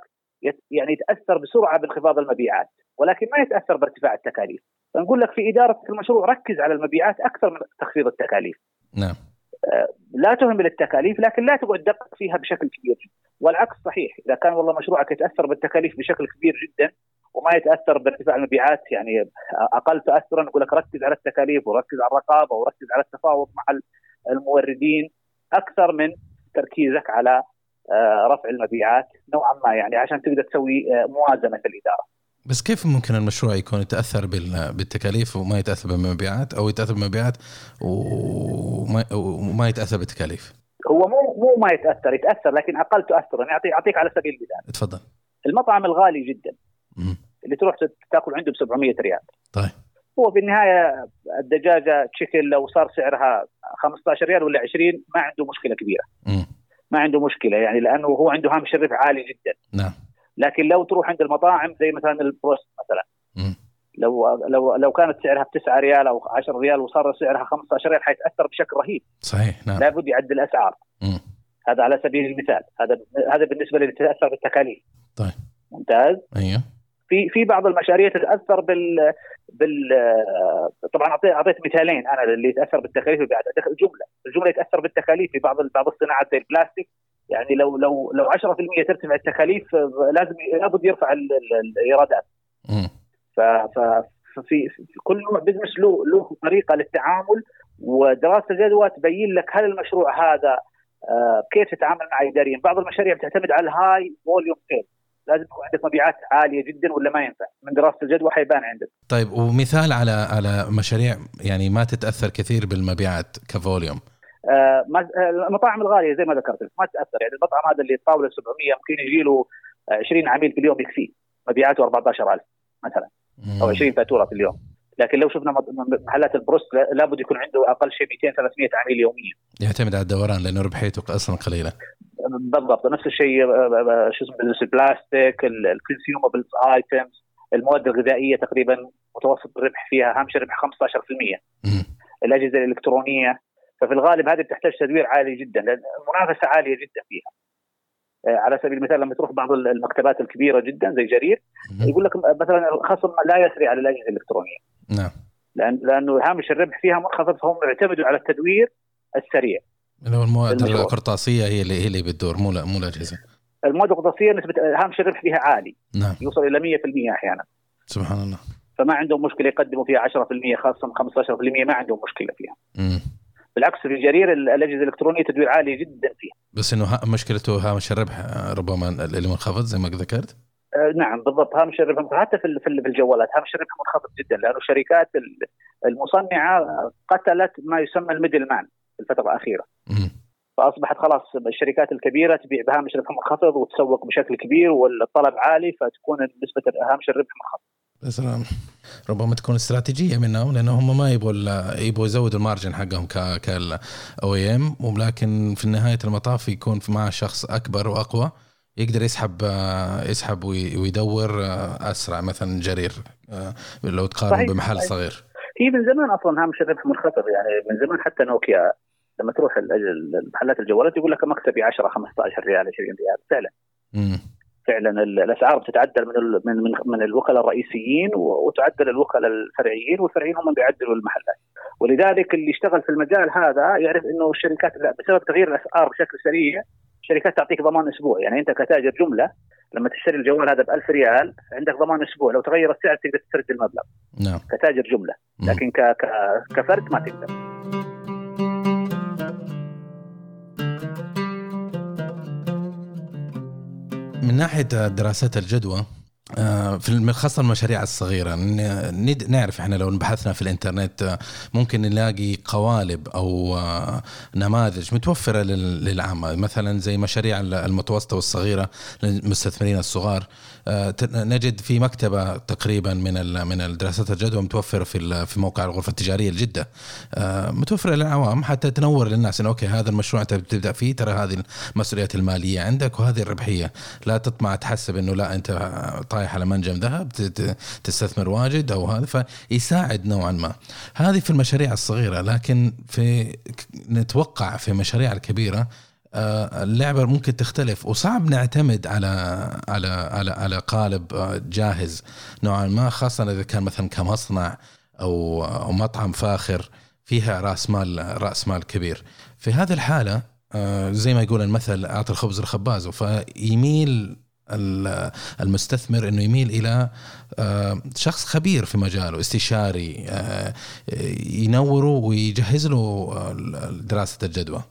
يعني يتأثر بسرعة بانخفاض المبيعات، ولكن ما يتأثر بارتفاع التكاليف، فنقول لك في اداره المشروع ركز على المبيعات أكثر من تخفيض التكاليف. نعم. لا تهمل التكاليف لكن لا تقعد تدقق فيها بشكل كبير جدا والعكس صحيح إذا كان والله مشروعك يتأثر بالتكاليف بشكل كبير جدا وما يتأثر بارتفاع المبيعات يعني أقل تاثرا نقول لك ركز على التكاليف وركز على الرقابة وركز على التفاوض مع الموردين أكثر من تركيزك على آه، رفع المبيعات نوعا ما يعني عشان تقدر تسوي آه، موازنة في الإدارة. بس كيف ممكن المشروع يكون يتأثر بال- بالتكاليف وما يتأثر بالمبيعات أو يتأثر بالمبيعات وما, وما يتأثر بالتكاليف؟ هو مو مو ما يتأثر يتأثر لكن أقل تاثرا. اعطيك أعطيك على سبيل المثال. تفضل المطعم الغالي جدا. مم. اللي تروح تأكل عنده ب 700 ريال. طيب. هو في النهاية الدجاجة chicken لو صار سعرها 15 ريال ولا 20 ما عنده مشكلة كبيرة. مم. ما عنده مشكلة يعني لأنه هو عنده هامش الربح عالي جدا. نعم. لكن لو تروح عند المطاعم زي مثلا البروست مثلا. لو لو لو كانت سعرها ب 9 ريال أو 10 ريال وصار سعرها 15 ريال حيتأثر بشكل رهيب. صحيح نعم. لابد يعدل الأسعار. مم. هذا على سبيل المثال. هذا هذا بالنسبة اللي تتأثر بالتكاليف. طيب. ممتاز؟ أيوه. في في بعض المشاريع تتأثر بال بال طبعا اعطيت أعطيت مثالين أنا اللي يتأثر بالتكاليف بعد الجمله الجملة يتأثر بالتكاليف في بعض بعض الصناعات زي البلاستيك. يعني لو لو لو 10% ترتفع التكاليف لازم لابد يرفع ال- ال- الإيرادات. ففي في كل نوع بزنس له له طريقة للتعامل ودراسة الجدوى تبين لك هل المشروع هذا آه، كيف تتعامل معه اداريا، بعض المشاريع بتعتمد على ال high volume sale لازم يكون عندك مبيعات عالية جدا ولا ما ينفع؟ من دراسة الجدوى حيبان عندك. طيب ومثال على على مشاريع يعني ما تتأثر كثير بالمبيعات ك volume المطاعم الغالية زي ما ذكرت ما تأثر يعني المطعم هذا اللي الطاوله 700 ممكن يجي له 20 عميل في اليوم يكفيه مبيعاته 14000 مثلا. أو 20 فاتورة في اليوم. لكن لو شفنا محلات البروست لا- لابد يكون عنده أقل شيء 200 300 عميل يوميا. يعتمد على الدوران لأنه ربحيته أصلا قليلة. بالضبط. نفس الشيء آه، آه، شو اسمه business البلاستيك ال consumables items المواد الغذائية تقريبا متوسط الربح فيها هامش الربح 15% مم. الأجهزة الإلكترونية ففي الغالب هذه بتحتاج تدوير عالي جدا لأن المنافسه عالية جدا فيها. آه، على سبيل المثال لما تروح بعض المكتبات الكبيرة جدا زي جرير. يقول لك مثلا الخصم لا يسري على الأجهزة الإلكترونية. نعم. لأن لأنه هامش الربح فيها منخفض فهم يعتمدوا على التدوير السريع. اللي هو المواد. القرطاسية هي اللي هي اللي بتدور مو مو الأجهزة. المواد القطاسيه نسبة هامش الربح فيها عالي. نعم. يوصل إلى 100% أحيانا. سبحان الله. فما عندهم مشكلة يقدموا فيها 10% خاصة 15% ما عندهم مشكلة فيها. مم. بالعكس في جرير ال- الأجهزة الإلكترونية تدوير عالي جدا فيها بس إنه مشكلته هامش الربح ربما اللي منخفض زي ما ذكرت آه، نعم بالضبط هامش الربح. حتى في في ال- في الجوالات هامش الربح منخفض جدا لأنه الشركات ال- المصنعة قتلت ما يسمى الميدل مان في الفترة الأخيرة. فأصبحت خلاص الشركات الكبيرة تبيع بهامش ربح منخفض وتسوق بشكل كبير والطلب عالي فتكون نسبة هامش الربح منخفض ربما تكون استراتيجية منهم لأنه هم ما يبغوا يبغوا يزودوا ال margin حقهم ك ك LOM ولكن في نهاية المطاف يكون معه شخص أكبر وأقوى يقدر يسحب يسحب وي- ويدور آه، أسرع مثلا جرير آه، لو تقارن صحيح. بمحل. صغير هي من زمان أصلا هامش الربح منخفض يعني من زمان حتى نوكيا لما تروح محلات الجوالات يقول لك مكسبي 10 15 ريال 20 ريال فعلا. فعلا الأسعار بتتعدل من من من, من الوكلاء الرئيسيين وتعدل الوكلاء الفرعيين والفرعيين هم بيعدلوا المحلات. ولذلك اللي يشتغل في المجال هذا يعرف إنه الشركات بسبب تغيير الأسعار بشكل سريع الشركات تعطيك ضمان أسبوع. يعني أنت كتاجر جملة لما تشتري الجوال هذا ب 1000 ريال عندك ضمان أسبوع. لو تغير السعر تقدر تسرد المبلغ. نعم. كتاجر جملة. لكن ك... ك... كفرد ما تقدر. من ناحية دراسات الجدوى آه، في خاصة المشاريع الصغيرة نعرف إحنا لو بحثنا في الإنترنت آه، ممكن نلاقي قوالب أو آه، نماذج متوفرة للعامة مثلا زي مشاريع المتوسطة والصغيرة للمستثمرين الصغار. نجد في مكتبة تقريبا من من الدراسات الجدوى متوفرة في في موقع الغرفة التجارية لجدة. آه، متوفرة للعوام حتى تنور للناس إنه أوكي هذا المشروع أنت بتبدأ فيه ترى هذه المسؤوليات المالية عندك وهذه الربحية. لا تطمع تحسب إنه لا أنت طايح على منجم ذهب تستثمر واجد أو هذا فيساعد نوعا ما. هذه في المشاريع الصغيرة لكن في نتوقع في المشاريع الكبيرة آه، اللعبة ممكن تختلف. وصعب نعتمد على على على على قالب آه، جاهز نوعا ما خاصة إذا كان مثلا كمصنع أو مطعم فاخر فيها رأس مال رأس مال كبير. في هذه الحالة آه، زي ما يقول المثل اعطي الخبز لخبازه فيميل المستثمر إنه يميل إلى شخص خبير في مجاله استشاري ينوره ويجهز له دراسة الجدوى.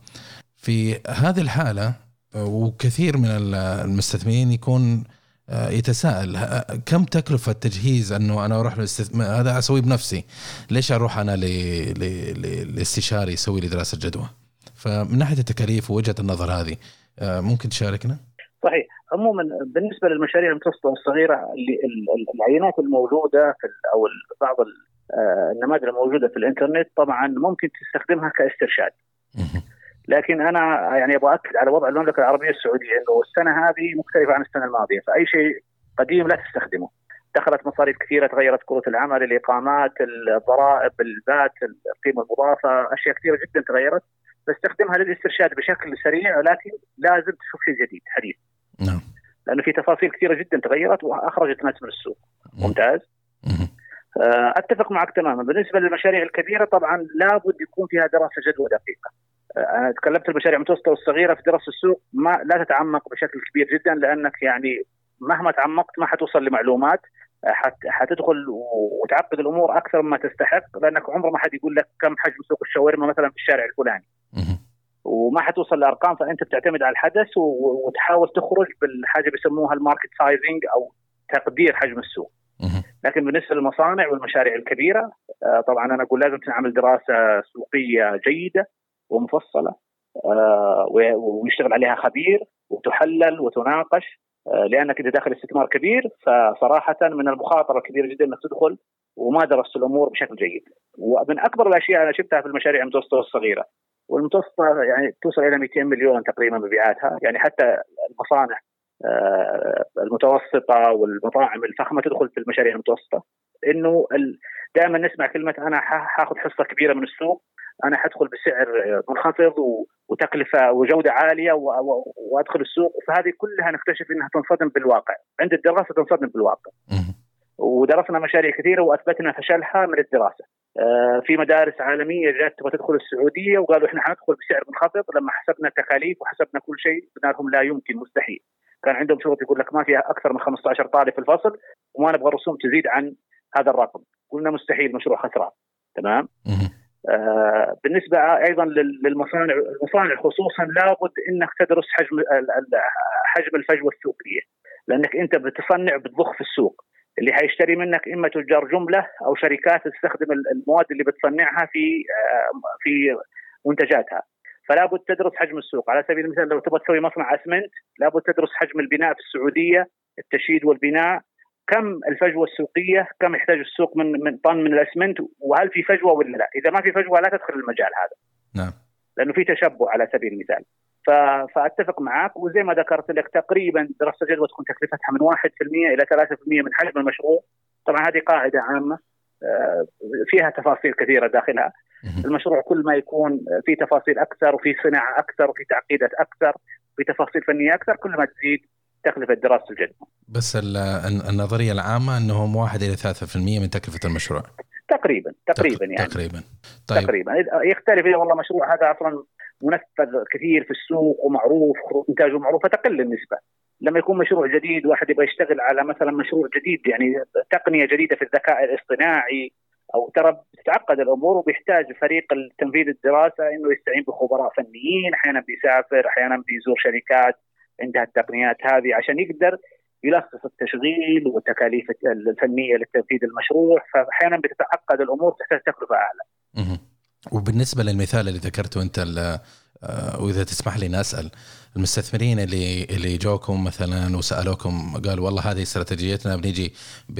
في هذه الحالة وكثير من المستثمرين يكون آه، يتساءل كم تكلفة تجهيز أنه أنا أروح للاستثمار هذا أسويه بنفسي؟ ليش أروح أنا لاستشاري يسوي لي دراسة جدوى؟ فمن ناحية التكاليف ووجهة النظر هذه آه، ممكن تشاركنا؟ صحيح. عموما بالنسبة للمشاريع المتوسطة والصغيرة العينات الموجودة في أو بعض آه، النماذج الموجودة في الإنترنت طبعا ممكن تستخدمها كاسترشاد. لكن أنا يعني أبغى أكد على وضع المملكة العربية السعودية إنه السنة هذه مختلفة عن السنة الماضية فأي شيء قديم لا تستخدمه. دخلت مصاريف كثيرة تغيرت كرة العمل الإقامات الضرائب البات القيمة المضافة أشياء كثيرة جدا تغيرت. بستخدمها للاسترشاد بشكل سريع ولكن لازم تشوف شيء جديد حديث. نعم. لأنه في تفاصيل كثيرة جدا تغيرت وأخرجت ناس من السوق. ممتاز. آه، أتفق معك تماما. بالنسبة للمشاريع الكبيرة طبعا لابد يكون فيها دراسة جدوى دقيقة. أنا تكلمت المشاريع المتوسطة والصغيرة في دراسة السوق ما لا تتعمق بشكل كبير جدا لأنك يعني مهما تعمقت ما حتوصل لمعلومات حتدخل وتعقد الأمور أكثر مما تستحق لأنك عمره ما حد يقول لك كم حجم سوق الشاورما مثلا في الشارع الفلاني. وما حتوصل لأرقام فأنت بتعتمد على الحدث وتحاول تخرج بالحاجة بيسموها ال market sizing أو تقدير حجم السوق. لكن بالنسبة للمصانع والمشاريع الكبيرة آه، طبعا أنا أقول لازم تعمل دراسة سوقية جيدة ومفصلة آه، ويشتغل عليها خبير وتحلل وتناقش آه، لأنك إذا داخل استثمار كبير فصراحة من المخاطرة الكبيرة جدا إنك تدخل وما درست الأمور بشكل جيد. ومن أكبر الأشياء أنا شفتها في المشاريع المتوسطة والصغيرة. والمتوسطة يعني توصل إلى 200 مليون تقريبا مبيعاتها يعني حتى المصانع آه، المتوسطة والمطاعم الفخمة تدخل في المشاريع المتوسطة. إنه دائما نسمع كلمة أنا حاخذ حصة كبيرة من السوق. أنا حدخل بسعر منخفض وتكلفة وجودة عالية وأدخل السوق. فهذه كلها نكتشف إنها تنصدم بالواقع. عند الدراسة تنصدم بالواقع. ودرسنا مشاريع كثيرة وأثبتنا فشلها من الدراسة. آه، في مدارس عالمية جات تبغى تدخل السعودية وقالوا إحنا حندخل بسعر منخفض لما حسبنا التكاليف وحسبنا كل شيء قلنا لهم لا يمكن مستحيل. كان عندهم شروط يقول لك ما فيها أكثر من 15 طالب في الفصل وما نبغى الرسوم تزيد عن هذا الرقم. قلنا مستحيل مشروع خسران. تمام؟ بالنسبة أيضا للمصانع المصانع خصوصا لابد إنك تدرس حجم حجم الفجوه السوقية. لأنك أنت بتصنع بتضخ في السوق. اللي حيشتري منك إما تجار جملة أو شركات تستخدم المواد اللي بتصنعها في آه في منتجاتها. فلا بد تدرس حجم السوق. على سبيل المثال لو تبغى تسوي مصنع أسمنت لابد تدرس حجم البناء في السعودية التشييد والبناء كم الفجوة السوقية كم يحتاج السوق من من طن من الأسمنت وهل في فجوة ولا لا؟ إذا ما في فجوة لا تدخل المجال هذا. نعم. لأنه في تشبع على سبيل المثال. فأتفق معك وزي ما ذكرت لك تقريبا دراسة الجدوى تكون تكلفتها من 1% إلى 3% من حجم المشروع. طبعا هذه قاعدة عامة آه، فيها تفاصيل كثيرة داخلها. المشروع كل ما يكون في تفاصيل أكثر وفي صناعة أكثر وفي تعقيدات أكثر في تفاصيل فنية أكثر كل ما تزيد تكلفة دراسه الجدوى. بس ال- ال- النظرية العامة إنهم 1 إلى 3% من تكلفة المشروع. تقريبا تقريبا تق- يعني. تقريبا. طيب. تقريبا. يختلف إذا والله مشروع هذا أصلا منفذ كثير في السوق ومعروف إنتاجه معروف فتقل النسبة. لما يكون مشروع جديد واحد يبغى يشتغل على مثلا مشروع جديد يعني تقنية جديدة في الذكاء الاصطناعي أو ترى بتتعقد الأمور وبيحتاج فريق تنفيذ الدراسة إنه يستعين بخبراء فنيين أحيانا بيسافر أحيانا بيزور شركات. عندها التقنيات هذه عشان يقدر يلخص التشغيل والتكاليف الفنية لتنفيذ المشروع فأحيانا بتتعقد الأمور تحتاج تكلفه أعلى. مهم. وبالنسبة للمثال اللي ذكرته أنت آه، وإذا تسمح لي أسأل المستثمرين اللي اللي جوكم مثلا وسألوكم قالوا والله هذه استراتيجيتنا بنيجي ب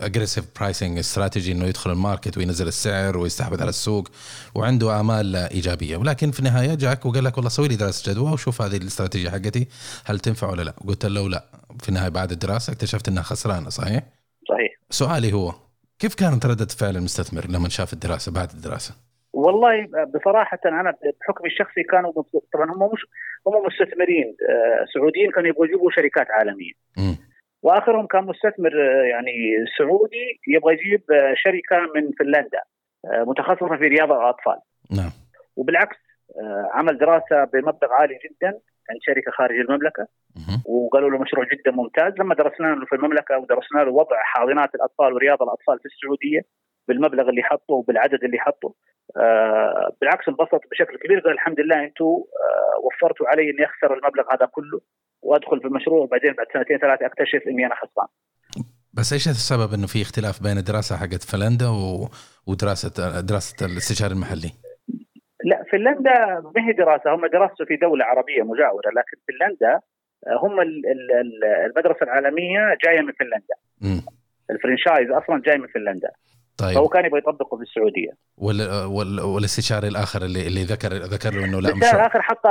aggressive pricing strategy إنه يدخل ال market وينزل السعر ويستحوذ على السوق وعنده امال إيجابية ولكن في النهاية جاك وقال لك والله سوي لي دراسة جدوى وشوف هذه الاستراتيجية حقتي هل تنفع ولا لا؟ قلت له لا في النهاية بعد الدراسة اكتشفت إنها خسرانة صحيح؟ صحيح. سؤالي هو كيف كانت ردة فعل المستثمر لما شاف الدراسة بعد الدراسة؟ والله بصراحة أنا بحكمي الشخصي كانوا طبعا هم مش هم مستثمرين آه، سعوديين كانوا يبغوا يجيبوا شركات عالمية. وآخرهم كان مستثمر آه، يعني سعودي يبغى يجيب آه، شركة من فنلندا آه، متخصصة في رياضة الأطفال نعم. وبالعكس عمل دراسة بمبلغ عالي جدا عند شركة خارج المملكة. مهم. وقالوا له مشروع جدا ممتاز. لما درسنا له في المملكة ودرسنا له وضع حاضنات الأطفال ورياض الأطفال في السعودية بالمبلغ اللي حطه وبالعدد اللي حطه آه بالعكس انبسط بشكل كبير قال الحمد لله أنتم آه وفرتوا علي إني أخسر المبلغ هذا كله وأدخل في المشروع وبعدين بعد سنتين ثلاثة أكتشف إني أنا خسران بس إيش السبب إنه في اختلاف بين الدراسة حقت فنلندا و... ودراسة دراسة الاستشاري المحلي؟ لا فنلندا ما هي دراسة هم درسوا في دولة عربية مجاورة لكن فنلندا آه، هم ال- ال- ال- المدرسة العالمية جاية من فنلندا. الفرنشايز أصلا جاي من فنلندا طيب. فهو كان يبغى يطبقه في السعوديه وال... وال... والاستشاري الآخر اللي اللي ذكر ذكر له إنه لا مش الآخر حط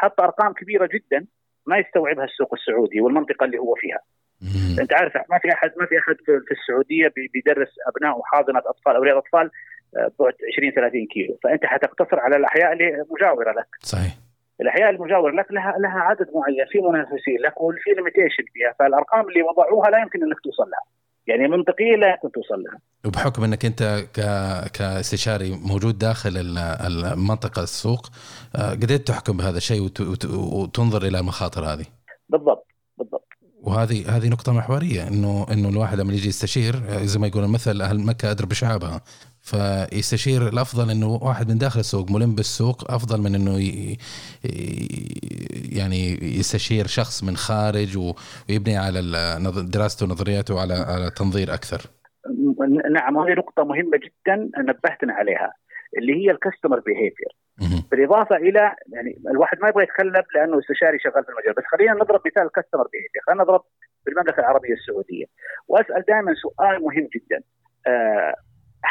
حط- أرقام كبيرة جدا ما يستوعبها السوق السعودي والمنطقة اللي هو فيها، مم. أنت عارف ما في أحد ما في أحد في السعودية بي- بيدرس ابنائه حاضنه أطفال أو رياض اطفال آه، بعد 20 30 كيلو، فأنت حتقتصر على الأحياء اللي مجاورة لك، صحيح. الأحياء المجاورة لك لها لها عدد معين في منافسين لك وفي limitation فيها، فالأرقام اللي وضعوها لا يمكن إنك توصل لها. يعني منطقيا لا يمكن توصل لها. وبحكم إنك أنت ك... كاستشاري موجود داخل ال- المنطقة السوق آه، قدرت تحكم بهذا الشيء وت... وت... وتنظر إلى المخاطر هذه بالضبط بالضبط. وهذه هذه نقطة محورية انه إنه الواحد لما يجي يستشير آه، زي ما يقول المثل أهل مكة أدرى بشعابها فيستشير الأفضل إنه واحد من داخل السوق ملم بالسوق أفضل من إنه ي... يعني يستشير شخص من خارج. ويبني على دراسته ونظرياته على على تنظير أكثر. نعم وهذه نقطة مهمة جدا نبهتنا عليها اللي هي ال customer behavior. بالإضافة إلى يعني الواحد ما يبغى يتكلم لأنه استشاري شغال في المجال بس خلينا نضرب مثال ال customer behavior خلينا نضرب بالمملكة العربية السعودية وأسأل دائما سؤال مهم جدا آه،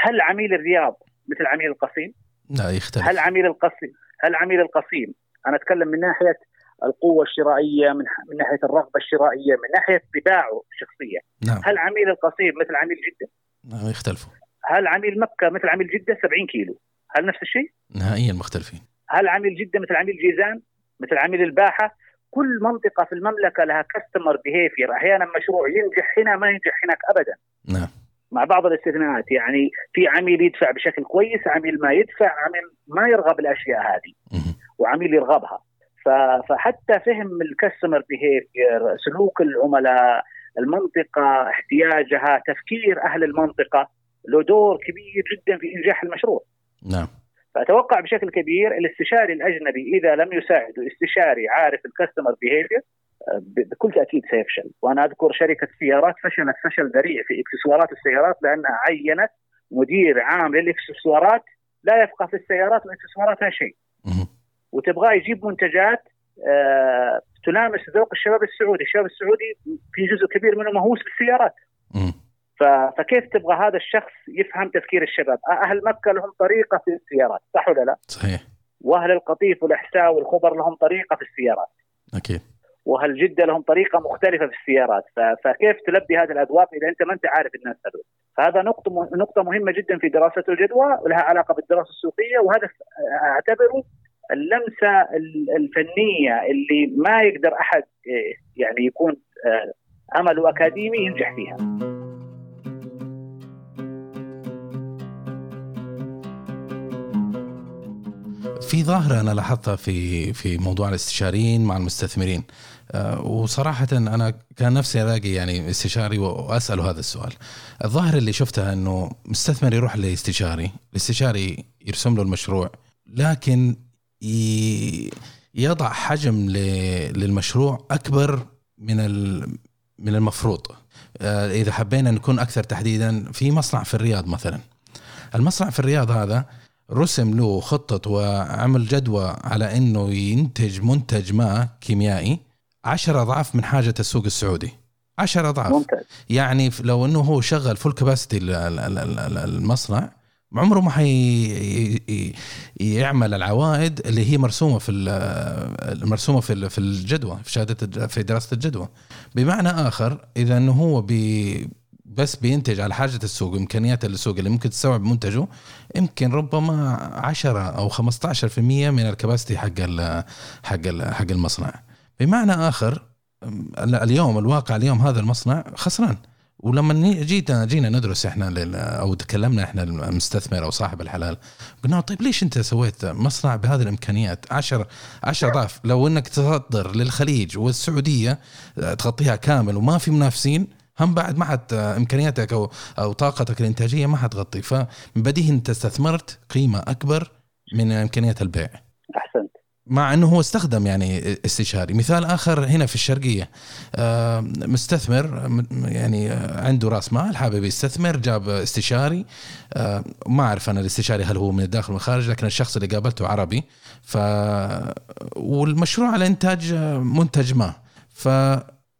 هل عميل الرياض مثل عميل القصيم؟ لا يختلف. هل عميل القصيم هل عميل القصيم؟ أنا أتكلم من ناحية القوة الشرائية من من ناحية الرغبة الشرائية من ناحية طباعه الشخصيه نعم. هل عميل القصيم مثل عميل جدة؟ نعم، يختلفوا هل عميل مكة مثل عميل جدة؟ 70 كيلو؟ هل نفس الشيء؟ نهائيا مختلفين. هل عميل جدة مثل عميل جيزان؟ مثل عميل الباحة؟ كل منطقة في المملكة لها كاستمر بيهيفير أحيانا مشروع ينجح هنا ما ينجح هناك ابدا. نعم. مع بعض الاستثناءات. يعني في عميل يدفع بشكل كويس عميل ما يدفع عميل ما يرغب الأشياء هذه. وعميل يرغبها. فحتى فهم ال customer behavior سلوك العملاء المنطقة احتياجها تفكير أهل المنطقة له دور كبير جدا في إنجاح المشروع. نعم. فأتوقع بشكل كبير الاستشاري الأجنبي إذا لم يساعده استشاري عارف ال customer behavior بكل تأكيد سيفشل. وأنا أذكر شركة سيارات فشلت فشل ذريع في إكسسوارات السيارات لانها عينت مدير عام للإكسسوارات لا يفقه في السيارات وإكسسواراتها شيء. وتبغاه يجيب منتجات آه تلامس ذوق الشباب السعودي، الشباب السعودي في جزء كبير منه مهووس بالسيارات، فكيف تبغى هذا الشخص يفهم تفكير الشباب؟ أهل مكة لهم طريقة في السيارات، صح ولا لا؟ صحيح. وأهل القطيف والإحساء والخبر لهم طريقة في السيارات، أكيد. واهل جدة لهم طريقة مختلفة في السيارات، فكيف تلبي هذه الأذواق إذا أنت ما أنت عارف الناس هذول؟ فهذا نقطة نقطة مهمة جدا في دراسة الجدوى ولها علاقة بالدراسة السوقية وهذا أعتبره اللمسة الفنية اللي ما يقدر أحد يعني يكون أمله أكاديمي ينجح فيها. في ظاهرة أنا لاحظتها في في موضوع الاستشاريين مع المستثمرين آه، وصراحة أنا كان نفسي ألاقي يعني استشاري وأسأله هذا السؤال. الظاهرة اللي شفتها أنه مستثمر يروح لاستشاري الاستشاري يرسم له المشروع لكن يضع حجم للمشروع أكبر من من المفروض. آه، إذا حبينا نكون أكثر تحديدا في مصنع في الرياض مثلا. المصنع في الرياض هذا رسم له خطة وعمل جدوى على إنه ينتج منتج ما كيميائي عشر أضعاف من حاجة السوق السعودي. عشر أضعاف. ممتاز. يعني لو إنه هو شغل فول كباستي المصنع عمره ما حي يعمل العوائد اللي هي مرسومة في المرسومه في في الجدوى في شهادة في دراسة الجدوى. بمعنى آخر إذا إنه هو بي بس بينتج على حاجة السوق إمكانيات السوق اللي ممكن تستوعب منتجه يمكن ربما 10 أو 15% من الكباستي حق ال حق ال حق المصنع. بمعنى آخر اليوم الواقع اليوم هذا المصنع خسران. ولما جينا جينا ندرس إحنا أو تكلمنا إحنا المستثمر أو صاحب الحلال قلنا طيب ليش أنت سويت مصنع بهذه الإمكانيات؟ 10 10 ضعف. لو إنك تصدر للخليج والسعودية تغطيها كامل وما في منافسين هم بعد ما حت إمكانياتك أو أو طاقتك الإنتاجية ما حتغطي. فمن بديهي انت استثمرت قيمة أكبر من إمكانيات البيع. احسنت مع إنه هو استخدم يعني استشاري مثال آخر هنا في الشرقية آه، مستثمر يعني عنده رأس مال حابب يستثمر جاب استشاري. آه، ما أعرف أنا الاستشاري هل هو من الداخل من الخارج لكن الشخص اللي قابلته عربي. ف والمشروع على إنتاج منتج ما. ف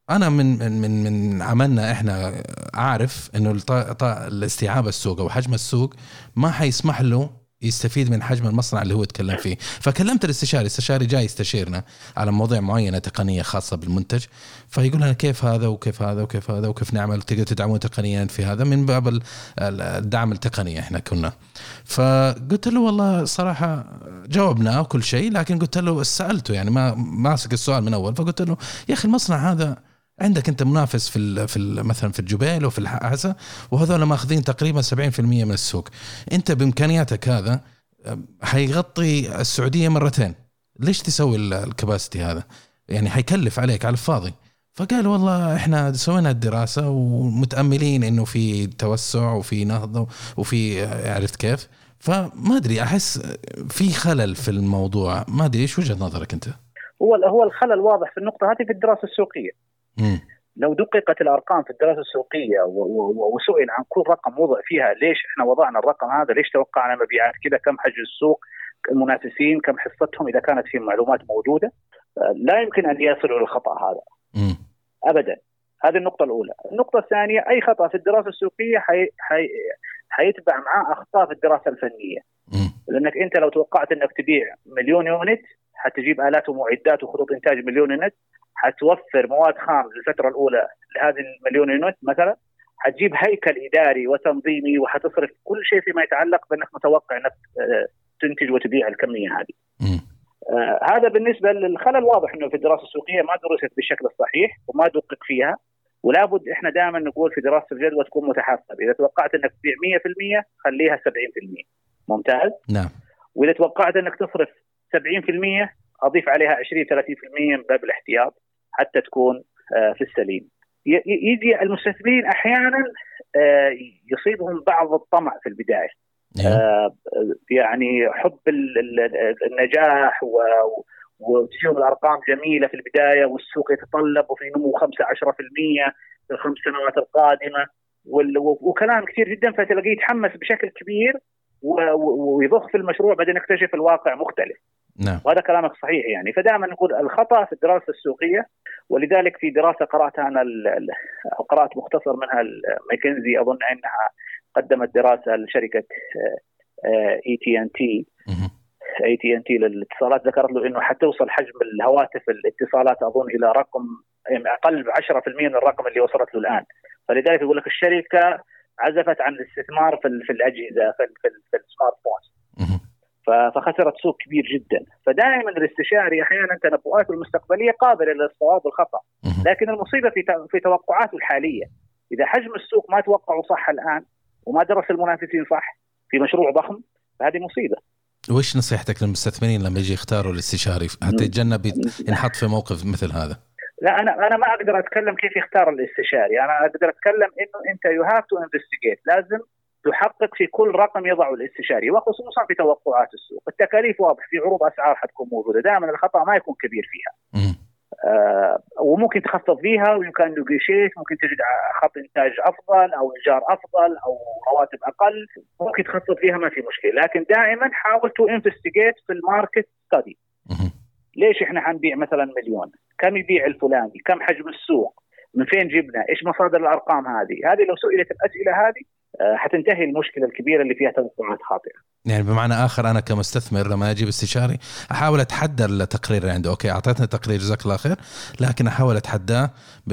أنا من من من عملنا إحنا عارف إنه الاستيعاب السوق أو حجم السوق ما حيسمح له يستفيد من حجم المصنع اللي هو يتكلم فيه. فكلمت الاستشاري الاستشاري جاي يستشيرنا على مواضيع معينة تقنية خاصة بالمنتج. فيقول لنا كيف هذا وكيف هذا وكيف هذا وكيف نعمل تقدر تدعمون تقنيا في هذا من باب الدعم التقني إحنا كنا. فقلت له والله صراحة جاوبناه وكل شيء لكن قلت له سألته يعني ما ماسك السؤال من أول. فقلت له يا أخي المصنع هذا عندك انت منافس في في مثلا في الجبيل وفي الحاسة وهذول ماخذين تقريبا 70% من السوق. انت بإمكانياتك هذا حيغطي السعودية مرتين. ليش تسوي الكباستي هذا؟ يعني حيكلف عليك على الفاضي. فقال والله إحنا سوينا الدراسة ومتأملين إنه في توسع وفي نهضة وفي عرفت كيف؟ فما أدري أحس في خلل في الموضوع. ما أدري إيش وجهة نظرك أنت؟ هو هو الخلل واضح في النقطة هذه في الدراسة السوقية. لو دققت الأرقام في الدراسة السوقية وسئل عن كل رقم وضع فيها ليش إحنا وضعنا الرقم هذا ليش توقعنا مبيعات كذا كم حجم السوق المنافسين كم حصتهم إذا كانت في معلومات موجودة لا يمكن أن يصلوا للخطأ هذا. ابدا. هذه النقطة الأولى، النقطة الثانية أي خطأ في الدراسة السوقية حي... حي... حيتبع معاه أخطاء في الدراسة الفنية. لأنك أنت لو توقعت أنك تبيع مليون unit حتجيب آلات ومعدات وخطوط إنتاج مليون unit حتوفر مواد خام للفترة الأولى لهذه المليون unit مثلا حتجيب هيكل إداري وتنظيمي وحتصرف كل شيء فيما يتعلق بأنك متوقع أنك آه، تنتج وتبيع الكمية هذه. آه هذا بالنسبة للخلل واضح إنه في الدراسة السوقية ما درست بالشكل الصحيح وما دقق فيها ولا بد إحنا دائما نقول في دراسة الجدوى تكون متحسب إذا توقعت إنك تبيع 100% خليها 70% ممتاز؟ نعم. وإذا توقعت إنك تصرف 70% أضيف عليها 20 30% من باب الاحتياط. حتى تكون آه، في السليم يجي المستثمرين أحيانا آه، يصيبهم بعض الطمع في البداية نعم. آه، يعني حب النجاح وتجيهم الأرقام جميلة في البداية والسوق يتطلب وفي نمو 5 10% في الخمس سنوات القادمة وكلام كثير جدا فتلاقيه يتحمس بشكل كبير ويضخ في المشروع بعدين يكتشف الواقع مختلف. نعم. وهذا كلامك صحيح يعني. فدائما نقول الخطأ في الدراسة السوقية ولذلك في دراسة قرأتها أنا قرأت مختصر منها ماكنزي أظن أنها قدمت دراسة لشركة اي تي ان تي اي تي ان تي للاتصالات. ذكرت له إنه حتوصل حجم الهواتف الاتصالات أظن إلى رقم يعني أقل ب 10% من الرقم اللي وصلت له الآن. فلذلك يقول لك الشركة عزفت عن الاستثمار في, في الأجهزة في, في, في السمارت فونز. فخسرت سوق كبير جدا. فدائما الاستشاري أحيانا تنبؤاته المستقبلية قابله للصواب والخطأ. لكن المصيبة في في توقعاته الحالية. إذا حجم السوق ما توقعه صح الآن وما درس المنافسين صح في مشروع ضخم فهذه مصيبة. وش نصيحتك للمستثمرين لما يجي يختاروا الاستشاري؟ حتى يتجنب ينحط في موقف مثل هذا؟ لا أنا أنا ما أقدر أتكلم كيف يختار الاستشاري. أنا أقدر أتكلم إنه أنت you have to investigate لازم تحقق في كل رقم يضعه الاستشاري وخصوصا في توقعات السوق. التكاليف واضح في عروض أسعار حتكون موجودة. دائما الخطأ ما يكون كبير فيها. آه وممكن تخفض فيها ويمكن negotiate ممكن تجد خط إنتاج أفضل أو إيجار أفضل أو رواتب أقل. ممكن تخفض فيها ما في مشكلة. لكن دائما حاول to investigate في ال market study. ليش إحنا حنبيع مثلا مليون؟ كم يبيع الفلاني؟ كم حجم السوق؟ من فين جبنا؟ إيش مصادر الأرقام هذه؟ هذه لو سئلت الأسئلة هذه حتنتهي المشكلة الكبيرة اللي فيها توقعات خاطئة. يعني بمعنى آخر أنا كمستثمر لما أجيب استشاري أحاول أتحدى التقرير اللي عنده أوكي أعطيتني تقرير جزاك الله خير لكن أحاول أتحداه ب...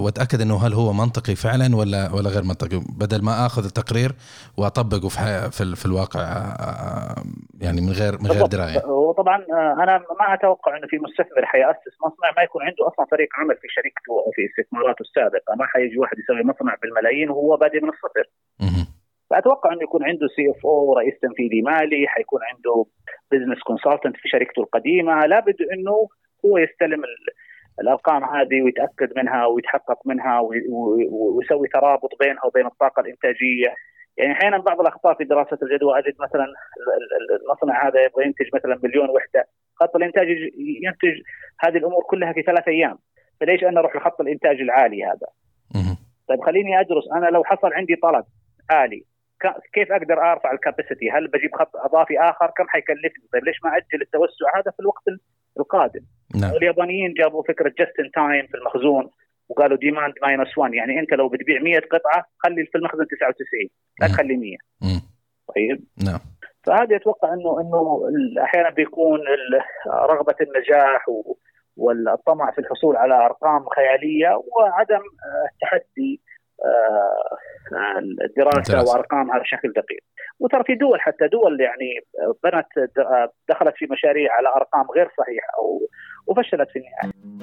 وأتأكد إنه هل هو منطقي فعلا ولا ولا غير منطقي بدل ما آخذ التقرير وأطبقه في ح... في, ال... في الواقع آه، يعني من غير من غير. دراية وطبعا آه، أنا ما أتوقع إنه في مستثمر حيأسس مصنع ما يكون عنده أصلا فريق عمل في شركته أو في استثماراته السابقة، ما حيجي واحد يسوي مصنع بالملايين وهو بادئ من الصفر. فأتوقع إنه يكون عنده CFO أو رئيس تنفيذي مالي حيكون عنده business consultant في شركته القديمة. لابد إنه هو يستلم ال- الأرقام هذه ويتأكد منها ويتحقق منها وي- وي- ويسوي ترابط بينها وبين الطاقة الإنتاجية. يعني أحيانا بعض الأخطاء في دراسة الجدوى أجد مثلا ال- ال- المصنع هذا يبغى ينتج مثلا مليون وحدة. خط الإنتاج ينتج هذه الأمور كلها في ثلاث أيام. فليش أنا أروح لخط الإنتاج العالي هذا. طيب خليني أدرس. أنا لو حصل عندي طلب عالي كيف أقدر أرفع ال capacity؟ هل بجيب خط إضافي آخر؟ كم حيكلفني؟ طيب ليش ما أأجل التوسع هذا في الوقت ال- القادم؟ نعم اليابانيين جابوا فكرة just in time في المخزون وقالوا demand minus 1 يعني أنت لو بتبيع 100 قطعة خلي في المخزن 99 لا مم. تخلي 100 مم. طيب نعم فهذا أتوقع انه إنه أحيانا بيكون رغبة النجاح والطمع في الحصول على أرقام خيالية وعدم التحدي الدراسة الدراسة. وارقامها بشكل دقيق. وترى في دول حتى دول يعني بنت دخلت في مشاريع على أرقام غير صحيحة وفشلت في النهاية.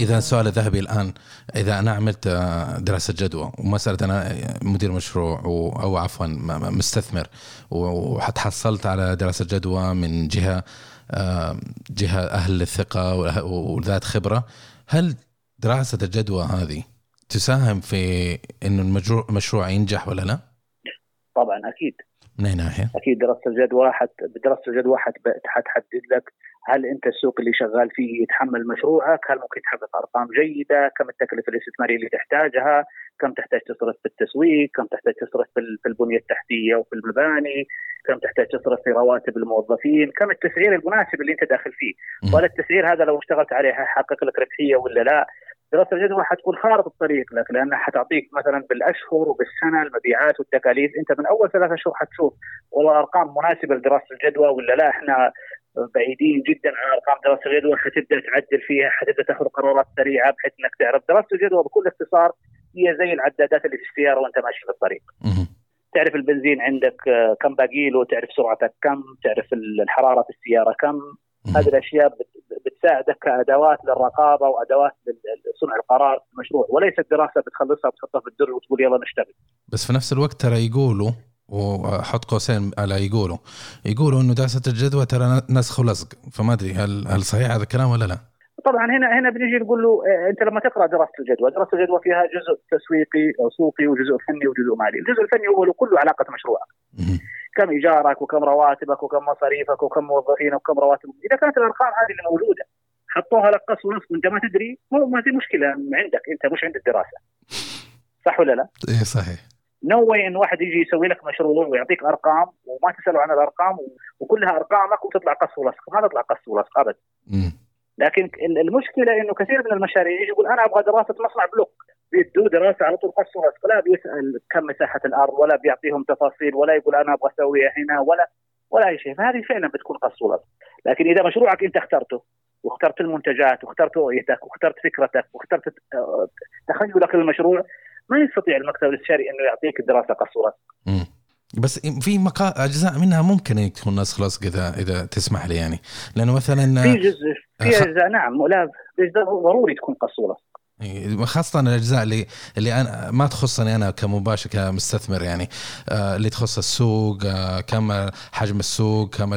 إذا السؤال الذهبي الآن إذا أنا عملت آه، دراسة جدوى ومسألة أنا مدير مشروع أو عفوا مستثمر وحتحصلت على دراسة جدوى من جهة آه، جهة أهل الثقة وذات خبرة هل دراسة الجدوى هذه تساهم في إنه المشروع المشروع ينجح ولا لا؟ طبعا أكيد من أي ناحية؟ أكيد دراسة الجدوى حت بدراسه الجدوى حت- حتحدد لك هل أنت السوق اللي شغال فيه يتحمل مشروعك؟ هل ممكن تحقق أرقام جيدة؟ كم التكلفة الاستثماريه اللي تحتاجها؟ كم تحتاج تصرف في التسويق؟ كم تحتاج تصرف في ال- في البنية التحتية وفي المباني؟ كم تحتاج تصرف في رواتب الموظفين؟ كم التسعير المناسب اللي أنت داخل فيه؟ وهل التسعير هذا لو اشتغلت عليه حيحقق لك ربحية ولا لا؟ دراسة الجدوى حتكون خارطة الطريق لك لانها حتعطيك مثلا بالأشهر وبالسنة المبيعات والتكاليف أنت من أول ثلاثة شهور حتشوف والله أرقام مناسبة لدراسة الجدوى ولا لا إحنا بعيدين جدا عن أرقام دراسة الجدوى حتبدأ تعدل فيها حتبدأ تأخذ قرارات سريعة بحيث إنك تعرف دراسة الجدوى بكل اختصار هي زي العدادات اللي في السيارة وأنت ماشي في الطريق. تعرف البنزين عندك آه، كم باقي له تعرف سرعتك كم تعرف الحرارة في السيارة كم. هذه الأشياء بت- بتساعدك كأدوات للرقابة وأدوات لصنع القرار في المشروع وليست دراسة بتخلصها بتحطها في الدر وتقول يلا نشتغل بس في نفس الوقت ترى يقولوا وحط قوسين على يقولوا يقولوا إنه دراسة الجدوى ترى نسخ ولصق فما أدري هل هل صحيح هذا الكلام ولا لا؟ طبعا هنا هنا بنيجي نقول له آه، أنت لما تقرأ دراسة الجدوى، دراسة الجدوى فيها جزء تسويقي أو سوقي وجزء فني وجزء مالي، الجزء الفني هو له كله علاقة مشروعك،. كم إيجارك وكم رواتبك وكم مصاريفك وكم موظفينك وكم رواتب، إذا كانت الأرقام هذه اللي موجودة حطوها لك قص ولصق وانت ما تدري مو ما في مشكلة عندك أنت مش عند الدراسة. صح ولا لا؟ إيه صحيح no way إن واحد يجي يسوي لك مشروع ويعطيك ارقام وما تساله عن الأرقام وكلها ارقامك وتطلع قص ولصق، ما تطلع قص ولصق ابدا. لكن ال- المشكلة إنه كثير من المشاريع يجي يقول أنا أبغى دراسة مصنع بلوك. بيدوا دراسة على طول قص ولصق. لا بيسأل كم مساحة الأرض ولا بيعطيهم تفاصيل ولا يقول أنا أبغى أسويها هنا ولا ولا أي شيء. فهذه فعلا بتكون قص ولصق. لكن إذا مشروعك أنت اخترته واخترت المنتجات واخترت رؤيتك واخترت فكرتك واخترت آه، تخيلك للمشروع ما يستطيع المكتب الاستشاري إنه يعطيك الدراسه قص ورص مم. بس في مقا... أجزاء منها ممكن إن تكون نسخ لصق إذا اذا تسمح لي يعني لأنه مثلا في جزء في أجزاء نعم لا اجزاء ضروري تكون قص ورص إيه، خاصة الأجزاء اللي اللي أنا ما تخصني أنا كمباشر كمستثمر يعني آه اللي تخص السوق آه كم حجم السوق كم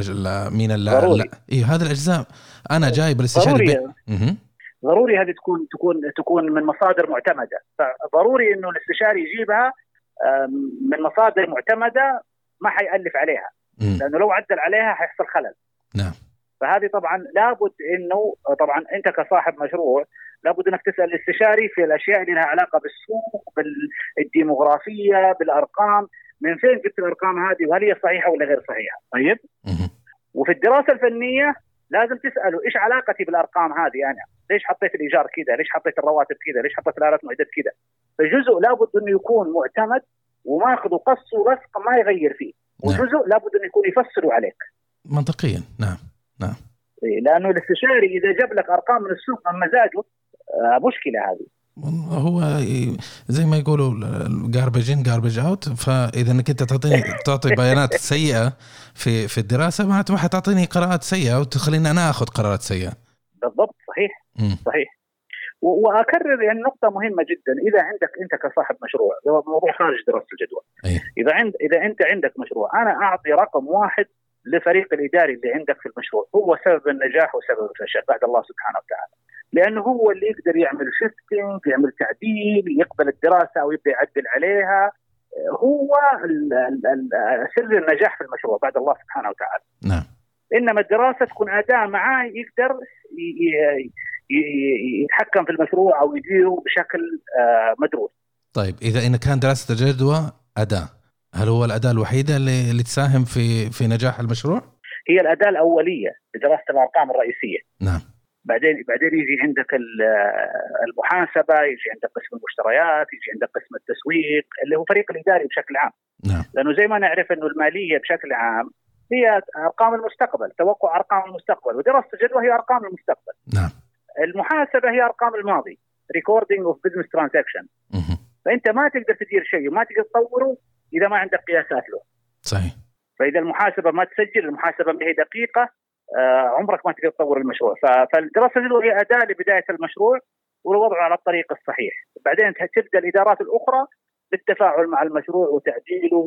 مين ال ضروري. لا إيه هذه الأجزاء أنا جاي بالإستشاري ضروري بي... مهم. ضروري هذه تكون تكون تكون من مصادر معتمدة. فضروري إنه الاستشاري يجيبها من مصادر معتمدة ما حيألف عليها. لأنه لو عدل عليها حيحصل خلل. نعم. فهذه طبعا لابد إنه طبعا أنت كصاحب مشروع لابد إنك تسأل الاستشاري في الأشياء اللي لها علاقة بالسوق بالديموغرافية بالأرقام. من فين جبت الأرقام هذه؟ وهل هي صحيحة ولا غير صحيحة؟ طيب. وفي الدراسة الفنية لازم تساله إيش علاقتي بالأرقام هذه أنا؟ ليش حطيت الإيجار كذا؟ ليش حطيت الرواتب كذا؟ ليش حطيت الآلات معدات كذا؟ فجزء لابد أنه يكون معتمد وماخذه قص ولصق ما يغير فيه، نعم. وجزء لابد أنه يكون يفسره عليك. منطقيا نعم نعم إيه، لأنه الاستشاري إذا جاب لك أرقام من السوق من مزاجه آه، مشكلة هذه. هو زي ما يقولوا garbage in garbage out فإذا إنك أنت تعطيني تعطي بيانات سيئة في في الدراسة معناته ما حتعطيني قراءات سيئة وتخليني أنا آخذ قرارات سيئة بالضبط صحيح مم. صحيح. وأكرر يعني نقطة مهمة جدا إذا عندك أنت كصاحب مشروع هو موضوع خارج دراسة الجدوى. أي. إذا عند إذا أنت عندك مشروع أنا أعطي رقم واحد لفريق الإداري اللي عندك في المشروع هو سبب النجاح وسبب الفشل بعد الله سبحانه وتعالى. لأنه هو اللي يقدر يعمل شيفتنج يعمل تعديل يقبل الدراسة أو يبدأ يعدل عليها هو سر النجاح في المشروع بعد الله سبحانه وتعالى. نعم إنما الدراسة تكون أداة معاه يقدر يتحكم في المشروع أو يديره بشكل آه، مدروس. طيب اذا ان كان دراسة الجدوى أداة هل هو الأداة الوحيدة اللي, اللي تساهم في في نجاح المشروع؟ هي الأداة الأولية لدراسة الأرقام الرئيسية. نعم بعدين بعدين يجي عندك ال- المحاسبة، يجي عندك قسم المشتريات، يجي عندك قسم التسويق اللي هو فريق الإداري بشكل عام، نعم. لأنه زي ما نعرف إنه المالية بشكل عام هي أرقام المستقبل، توقع أرقام المستقبل، ودراسة الجدوى هي أرقام المستقبل. نعم. المحاسبة هي أرقام الماضي، recording of business transaction،. فأنت ما تقدر تدير شيء وما تقدر تطوره إذا ما عندك قياسات له. صحيح. فإذا المحاسبة ما تسجل المحاسبة ما هي دقيقة عمرك ما تقدر تطور المشروع. فالدراسة الجدوى هي أداة لبداية المشروع والوضع على الطريق الصحيح. بعدين تبدأ الإدارات الأخرى بالتفاعل مع المشروع وتعديله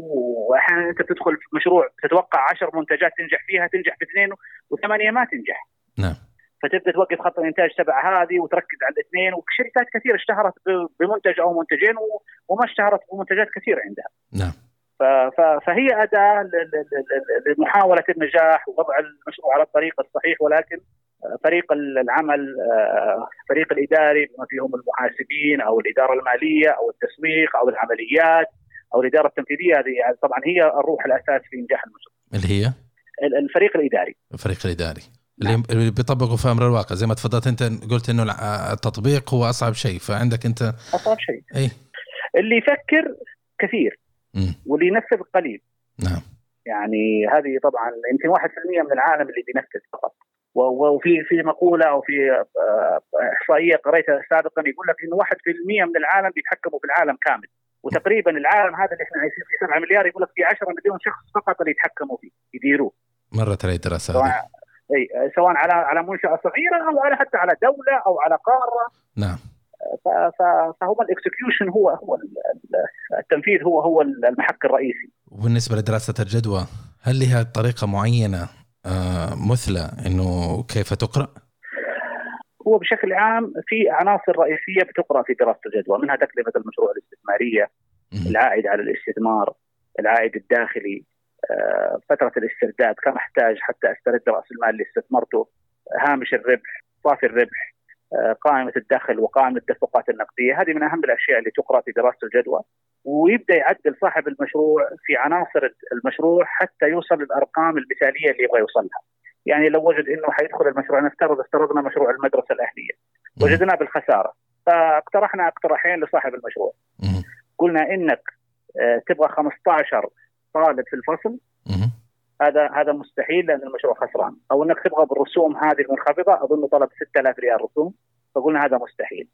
وأحيانا أنت تدخل في مشروع تتوقع عشر منتجات تنجح فيها تنجح في اثنين وثمانية ما تنجح. نعم. فتبدأ توقف خط الإنتاج تبع هذه وتركز على الاثنين وشركات كثيرة اشتهرت بمنتج أو منتجين وما اشتهرت بمنتجات كثيرة عندها. نعم. فهي أداة لمحاولة النجاح ووضع المشروع على الطريق الصحيح ولكن آه، فريق ال- العمل آه، فريق الإداري بما فيهم المحاسبين أو الإدارة المالية أو التسويق أو العمليات أو الإدارة التنفيذية هذه يعني طبعا هي الروح الأساس في انجاح المشروع. اللي هي؟ ال- الفريق الإداري. الفريق الإداري. نعم. اللي اللي بيطبقوا في أمر الواقع زي ما تفضلت أنت قلت إنه التطبيق هو أصعب شيء فعندك أنت أصعب شيء. اي اللي يفكر كثير. واللي ينفذ قليل. نعم. يعني هذه طبعا يمكن 1% من العالم اللي بينفذ فقط. وفي في مقولة أو في آه، إحصائية قريتها سابقا يقول لك إنه 1% من العالم بيتحكموا في العالم كامل. وتقريبا العالم هذا اللي إحنا عايشين فيه 7 مليار يقول لك في 10 مليون شخص فقط اللي يتحكموا فيه يديروه. مرت علي الدراسه هذه سواء إي سواء على على منشأة صغيرة أو على حتى على دولة أو على قارة. نعم. فهو الإكسكيوشن هو هو ال- ال- التنفيذ هو هو المحك الرئيسي وبالنسبة لدراسة الجدوى هل لها طريقة معينة آه مثلى إنه كيف تقرأ؟ هو بشكل عام في عناصر رئيسية بتقرأ في دراسة الجدوى منها تكلفة المشروع الاستثمارية. العائد على الاستثمار العائد الداخلي آه، فترة الاسترداد كم أحتاج حتى أسترد رأس المال اللي استثمرته هامش الربح صافي الربح قائمة الدخل وقائمة التدفقات النقدية هذه من أهم الأشياء اللي تقرأ في دراسة الجدوى ويبدأ يعدل صاحب المشروع في عناصر المشروع حتى يوصل للأرقام المثالية اللي يبغى يوصل لها يعني لو وجد إنه حيدخل المشروع نفترض افترضنا مشروع المدرسة الأهلية. وجدناه بالخسارة فاقترحنا اقتراحين لصاحب المشروع. قلنا إنك آه، تبغى 15 طالب في الفصل. هذا هذا مستحيل لأن المشروع خسران. أو إنك تبغى بالرسوم هذه المنخفضة أظن طلب 6000 ريال رسوم. فقلنا هذا مستحيل.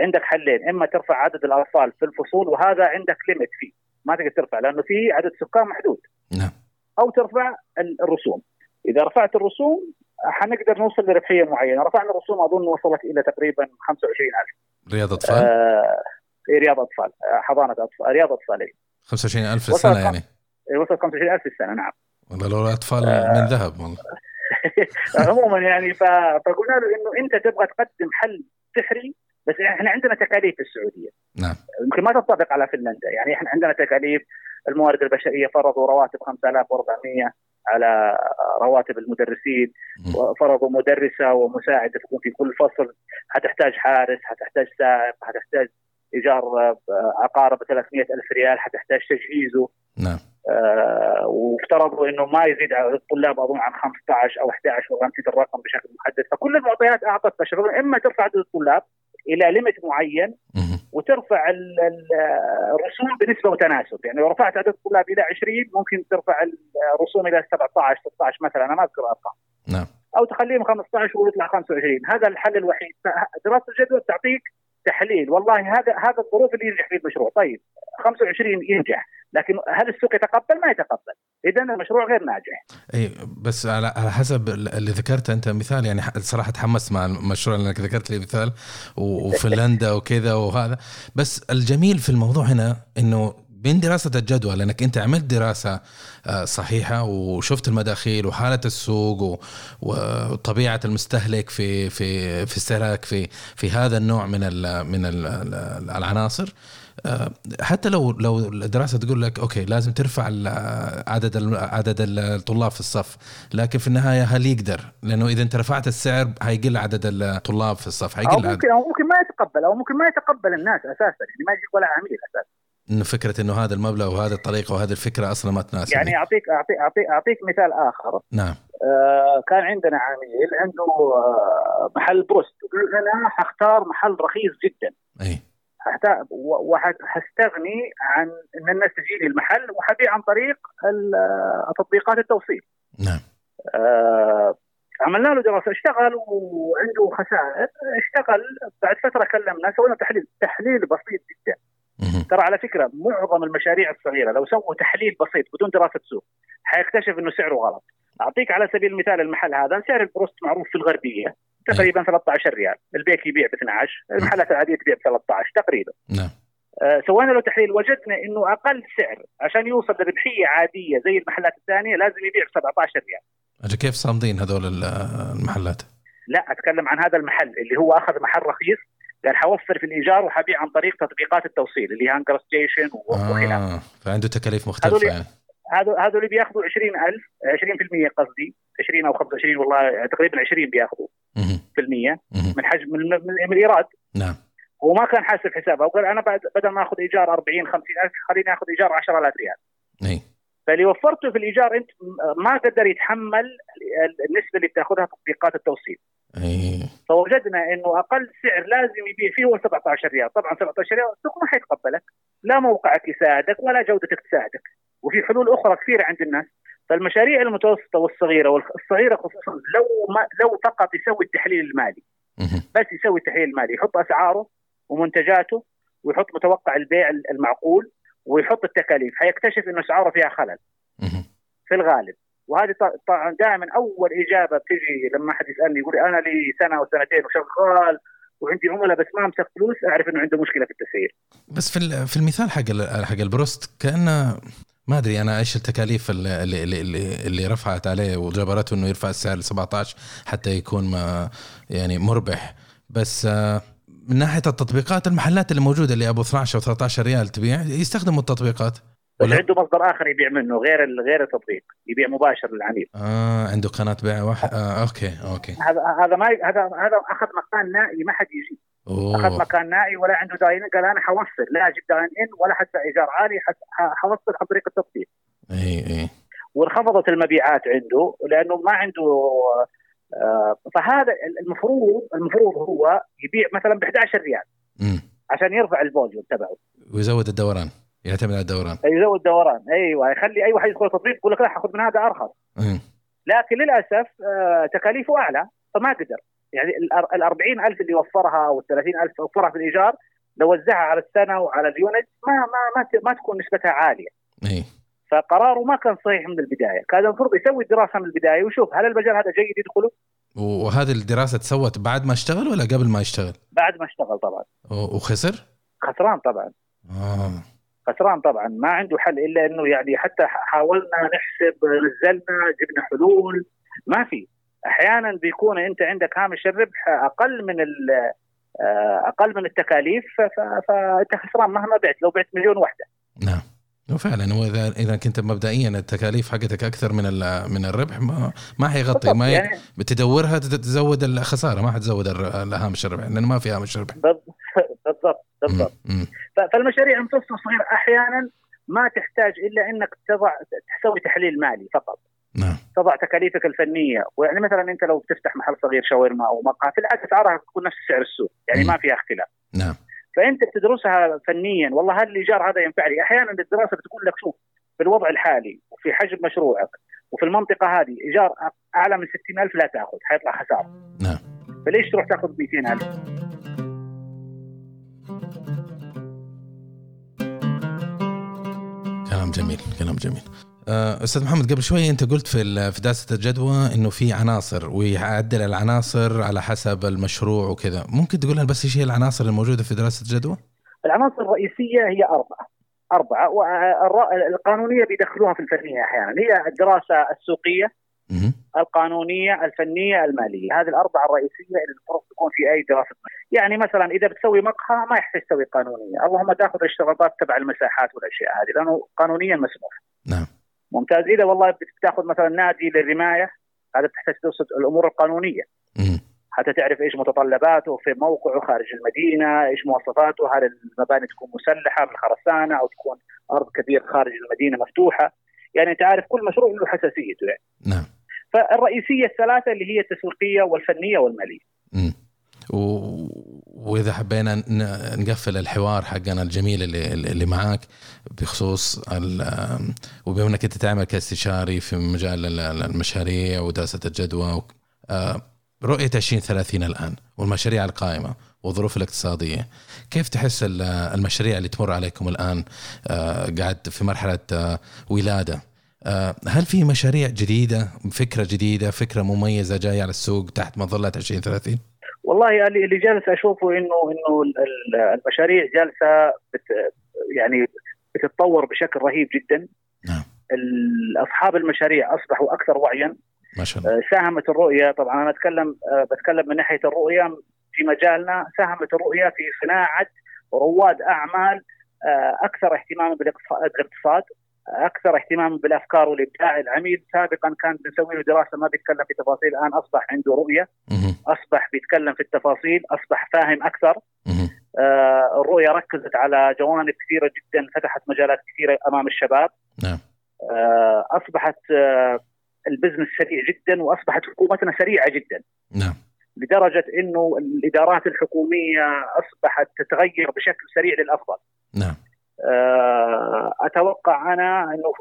عندك حلين إما ترفع عدد الأطفال في الفصول وهذا عندك ليميت فيه. ما تقدر ترفع لأنه في عدد سكان محدود. نعم. أو ترفع ال- الرسوم. إذا رفعت الرسوم حنقدر نوصل لربحية معينة. رفعنا الرسوم أظن وصلت إلى تقريبا 25000 رياض أطفال؟ آه في رياض أطفال. آه حضانة أطفال رياض أطفال إيه. 25000 في وصل السنة يعني. إيه، وصلت 25000 في السنة نعم. والله لو أطفال آه. من ذهب والله [LAUGHS] عموما يعني. فقلنا له إنه أنت تبغى تقدم حل سحري بس إحنا عندنا تكاليف في السعودية نعم يمكن ما تنطبق على فنلندا يعني إحنا عندنا تكاليف الموارد البشرية فرضوا رواتب 5400 على رواتب المدرسين. وفرضوا مدرسة ومساعدة تكون في كل فصل حتحتاج حارس حتحتاج سائق حتحتاج إيجار آه، عقاره ب 300 ألف ريال حتحتاج تجهيزه نعم آه، وافترضوا إنه ما يزيد على الطلاب أظن عن 15 أو 11 والله نسيت الرقم بشكل محدد. فكل المعطيات أعطت بشر إما ترفع عدد الطلاب إلى ليميت معين. وترفع ال- ال- الرسوم بنسبة وتناسب يعني لو رفعت عدد الطلاب إلى 20 ممكن ترفع الرسوم إلى 17 16 مثلا أنا ما أذكر ارقام نعم. أو تخليهم 15 ويطلع 25 هذا الحل الوحيد. دراسه الجدوى تعطيك تحليل. والله هذا هذا الظروف اللي ينجح فيه المشروع. طيب 25 ينجح لكن هل السوق يتقبل؟ ما يتقبل. اذا المشروع غير ناجح. اي بس على حسب اللي ذكرته أنت مثال يعني صراحة تحمست مع المشروع لانك ذكرت لي مثال وفنلندا وكذا وهذا. بس الجميل في الموضوع هنا إنه من دراسة الجدوى لأنك أنت عملت دراسة آه، صحيحة وشفت المداخيل وحالة السوق وطبيعة المستهلك في في في استهلاك في في هذا النوع من ال من ال العناصر. آه، حتى لو لو الدراسة تقول لك أوكي لازم ترفع عدد عدد الطلاب في الصف. لكن في النهاية هل يقدر؟ لأنه إذا أنت رفعت السعر هيقل عدد الطلاب في الصف أو هيقل عدد. ممكن أو ممكن ما يتقبل أو ممكن ما يتقبل الناس أساسا يعني ما يجيك ولا عميل أساسا. إنه فكرة إنه هذا المبلغ وهذه الطريقة وهذه الفكرة أصلا ما تناسب يعني اعطيك اعطيك اعطيك, أعطيك مثال آخر. نعم. آه كان عندنا عميل عنده آه محل بروست يقول أنا حختار محل رخيص جدا. اي و- وحستغني عن إن الناس تجيني المحل وحبيع عن طريق آه، تطبيقات التوصيل. نعم. آه عملنا له دراسة اشتغل وعنده خسائر. اشتغل بعد فترة كلمنا سوينا تحليل تحليل بسيط جدا. ترى على فكرة معظم المشاريع الصغيرة لو سووا تحليل بسيط بدون دراسة سوق حيكتشف إنه سعره غلط. أعطيك على سبيل المثال المحل هذا سعر البروست معروف في الغربية تقريبا 13 ريال البيك يبيع ب 12 المحلات العادية تبيع ب 13 تقريبا. نعم. آه، سوينا له تحليل وجدنا إنه أقل سعر عشان يوصل لربحية عادية زي المحلات الثانية لازم يبيع ب 17 ريال. أجل كيف صامدين هذول ال- المحلات؟ لا أتكلم عن هذا المحل اللي هو أخذ محل رخيص قال حوفر في الإيجار وحبيع عن طريق تطبيقات التوصيل اللي هي هانجر ستيشن وخلافه آه فعنده تكاليف مختلفة هذول- يعني. هذول هذول بياخذوا 20000 20% قصدي. 20 أو 25 والله تقريبا 20 بياخذوا. في المية. من حجم من, من, من الإيراد. نعم. هو ما كان حاسب حسابه. وقال أنا بعد بدل ما أخذ إيجار 40 50000 خليني أخذ إيجار 10000 ريال. إي. فاللي وفرته في الإيجار أنت ما قدر يتحمل النسبة اللي بتأخذها تطبيقات التوصيل. اي فوجدنا إنه أقل سعر لازم يبيع فيه هو 17 ريال، طبعا 17 ريال السوق ما حيتقبلك، لا موقعك يساعدك ولا جودتك تساعدك، وفي حلول أخرى كثيرة عند الناس، فالمشاريع المتوسطة والصغيرة والصغيره خصوصا لو ما لو فقط يسوي التحليل المالي،. بس يسوي التحليل المالي، يحط أسعاره ومنتجاته ويحط متوقع البيع المعقول ويحط التكاليف، حيكتشف انه أسعاره فيها خلل. في الغالب. وهذه طبعا دائما أول إجابة بتجي لما حد يسألني يقول أنا لي سنة أو سنتين وشغال وعندي عملاء بس ما أمسك فلوس أعرف إنه عنده مشكلة في التسعير. بس في في المثال حق حق البروست كانه ما أدري أنا إيش التكاليف اللي اللي, اللي, اللي رفعت عليه وجبرته إنه يرفع السعر ل 17 حتى يكون ما يعني مربح بس آه، من ناحية التطبيقات المحلات اللي موجودة اللي أبو 12 أو 13 ريال تبيع يستخدموا التطبيقات بس عنده مصدر آخر يبيع منه غير غير التطبيق يبيع مباشر للعميل. آه عنده قناة بيع واحد. آه okay okay. هذا هذا ما هذا هذا أخذ مكان نائي ما حد يجي. أخذ مكان نائي ولا عنده dine in قال أنا حوفر لا أجيب dine in ولا حدفع إيجار عالي حس- ح- حوصل عن طريق التطبيق. إي إي. وانخفضت المبيعات عنده لأنه ما عنده آه، فهذا المفروض المفروض هو يبيع مثلا ب 11 ريال. امم عشان يرفع ال volume تبعه. ويزود الدوران. يعتمد على الدوران. يزود دوران أيوه يخلي أي واحد يدخل التطبيق يقول لك لا حاخذ من هذا أرخص. مم. لكن للأسف آه، تكاليفه أعلى فما قدر. يعني ال 40000 اللي وفرها أو ال 30000 وفرها في الإيجار لو وزعها على السنة وعلى ال unit ما ما ما, ما تكون نسبتها عالية. اي فقراره ما كان صحيح من البداية. كان المفروض يسوي الدراسه من البداية ويشوف هل المجال هذا جيد يدخله؟ وهذه الدراسة تسوت بعد ما اشتغل ولا قبل ما يشتغل؟ بعد ما اشتغل طبعا. وخسر؟ خسران طبعا. آه. خسران طبعا ما عنده حل إلا إنه يعني حتى حاولنا نحسب نزلنا جبنا حلول. ما في. أحيانا بيكون أنت عندك هامش الربح أقل من آه، أقل من التكاليف فانت خسران مهما بعت. لو بعت مليون واحدة. نعم. وفعلا هو إذا كنت مبدئيا التكاليف حقتك أكثر من من الربح ما ما حيغطي. ما. يعني. بتدورها تزود الخسارة. ما حتزود الهامش الربح لأنه ما في هامش ربح بالضبط. فالمشاريع المتوسطة الصغيره أحيانا ما تحتاج إلا إنك تضع تسوي تحليل مالي فقط. نعم. تضع تكاليفك الفنية. ويعني مثلا أنت لو بتفتح محل صغير شاورما أو مقهى في العادة اسعارها تكون نفس سعر السوق. يعني مم. ما فيها اختلاف. نعم. فأنت بتدرسها فنيا والله هل الإيجار هذا ينفع لي أحيانا الدراسة بتقول لك شوف في الوضع الحالي وفي حجم مشروعك وفي المنطقة هذه إيجار أعلى من 60000 لا تأخذ حيطلع خسارة. نعم. فليش تروح تأخذ 200000 كلام جميل كلام جميل. آه، أستاذ محمد قبل شوي أنت قلت في في دراسة الجدوى إنه في عناصر ويعدل العناصر على حسب المشروع وكذا. ممكن تقول لنا بس إيش هي العناصر الموجودة في دراسة الجدوى؟ العناصر الرئيسية هي أربعة. أربعة والقانونيه بيدخلوها في الفنية أحيانا. هي الدراسة السوقية. القانونية الفنية المالية. هذه الأربعة الرئيسية اللي المفروض تكون في أي دراسه يعني مثلا إذا بتسوي مقهى ما يحتاج تسوي قانونية. اللهم تأخذ الاشتراطات تبع المساحات والأشياء هذه لأنه قانونيا مسموح. نعم. ممتاز. إذا والله بتأخذ مثلا نادي للرماية هذا بتحتاج تدرس الأمور القانونية. مهم. حتى تعرف إيش متطلباته في موقعه خارج المدينة، إيش مواصفاته، هل المباني تكون مسلحة بالخرسانه أو تكون أرض كبير خارج المدينة مفتوحة، يعني انت عارف كل مشروع له حساسيته يعني. نعم. فالرئيسية الثلاثة اللي هي التسويقية والفنية والمالية. مم. و... وإذا حبينا نقفل الحوار حقنا الجميل اللي اللي معاك بخصوص ال... وبما إنك أنت تعمل كاستشاري في مجال ال- المشاريع ودراسة الجدوى و... آه، رؤية 2030 الآن والمشاريع القائمة والظروف الاقتصادية كيف تحس ال- المشاريع اللي تمر عليكم الآن آه، قاعد في مرحلة آه، ولادة هل في مشاريع جديدة فكرة جديدة فكرة مميزة جاية على السوق تحت مظلة 2030 والله اللي اللي جالس أشوفه انه إنه ال- ال- المشاريع جالسة بت يعني بتتطور بشكل رهيب جدا. نعم. أصحاب المشاريع أصبحوا أكثر وعيا. ما شاء الله. آه، ساهمت الرؤية. طبعا أنا أتكلم آه، بتكلم من ناحية الرؤية في مجالنا. ساهمت الرؤية في صناعة رواد أعمال آه، أكثر اهتماما بالاقتص- بالاقتصاد. أكثر اهتماما بالأفكار والإبداع العميل سابقا كان بنسوي له دراسة ما بيتكلم في تفاصيل الآن أصبح عنده رؤية. أصبح بيتكلم في التفاصيل أصبح فاهم أكثر. آه، الرؤية ركزت على جوانب كثيرة جدا فتحت مجالات كثيرة أمام الشباب نعم آه، أصبحت آه، البزنس سريع جدا وأصبحت حكومتنا سريعة جدا نعم لدرجة إنه الإدارات الحكومية أصبحت تتغير بشكل سريع للأفضل. نعم أتوقع أنا إنه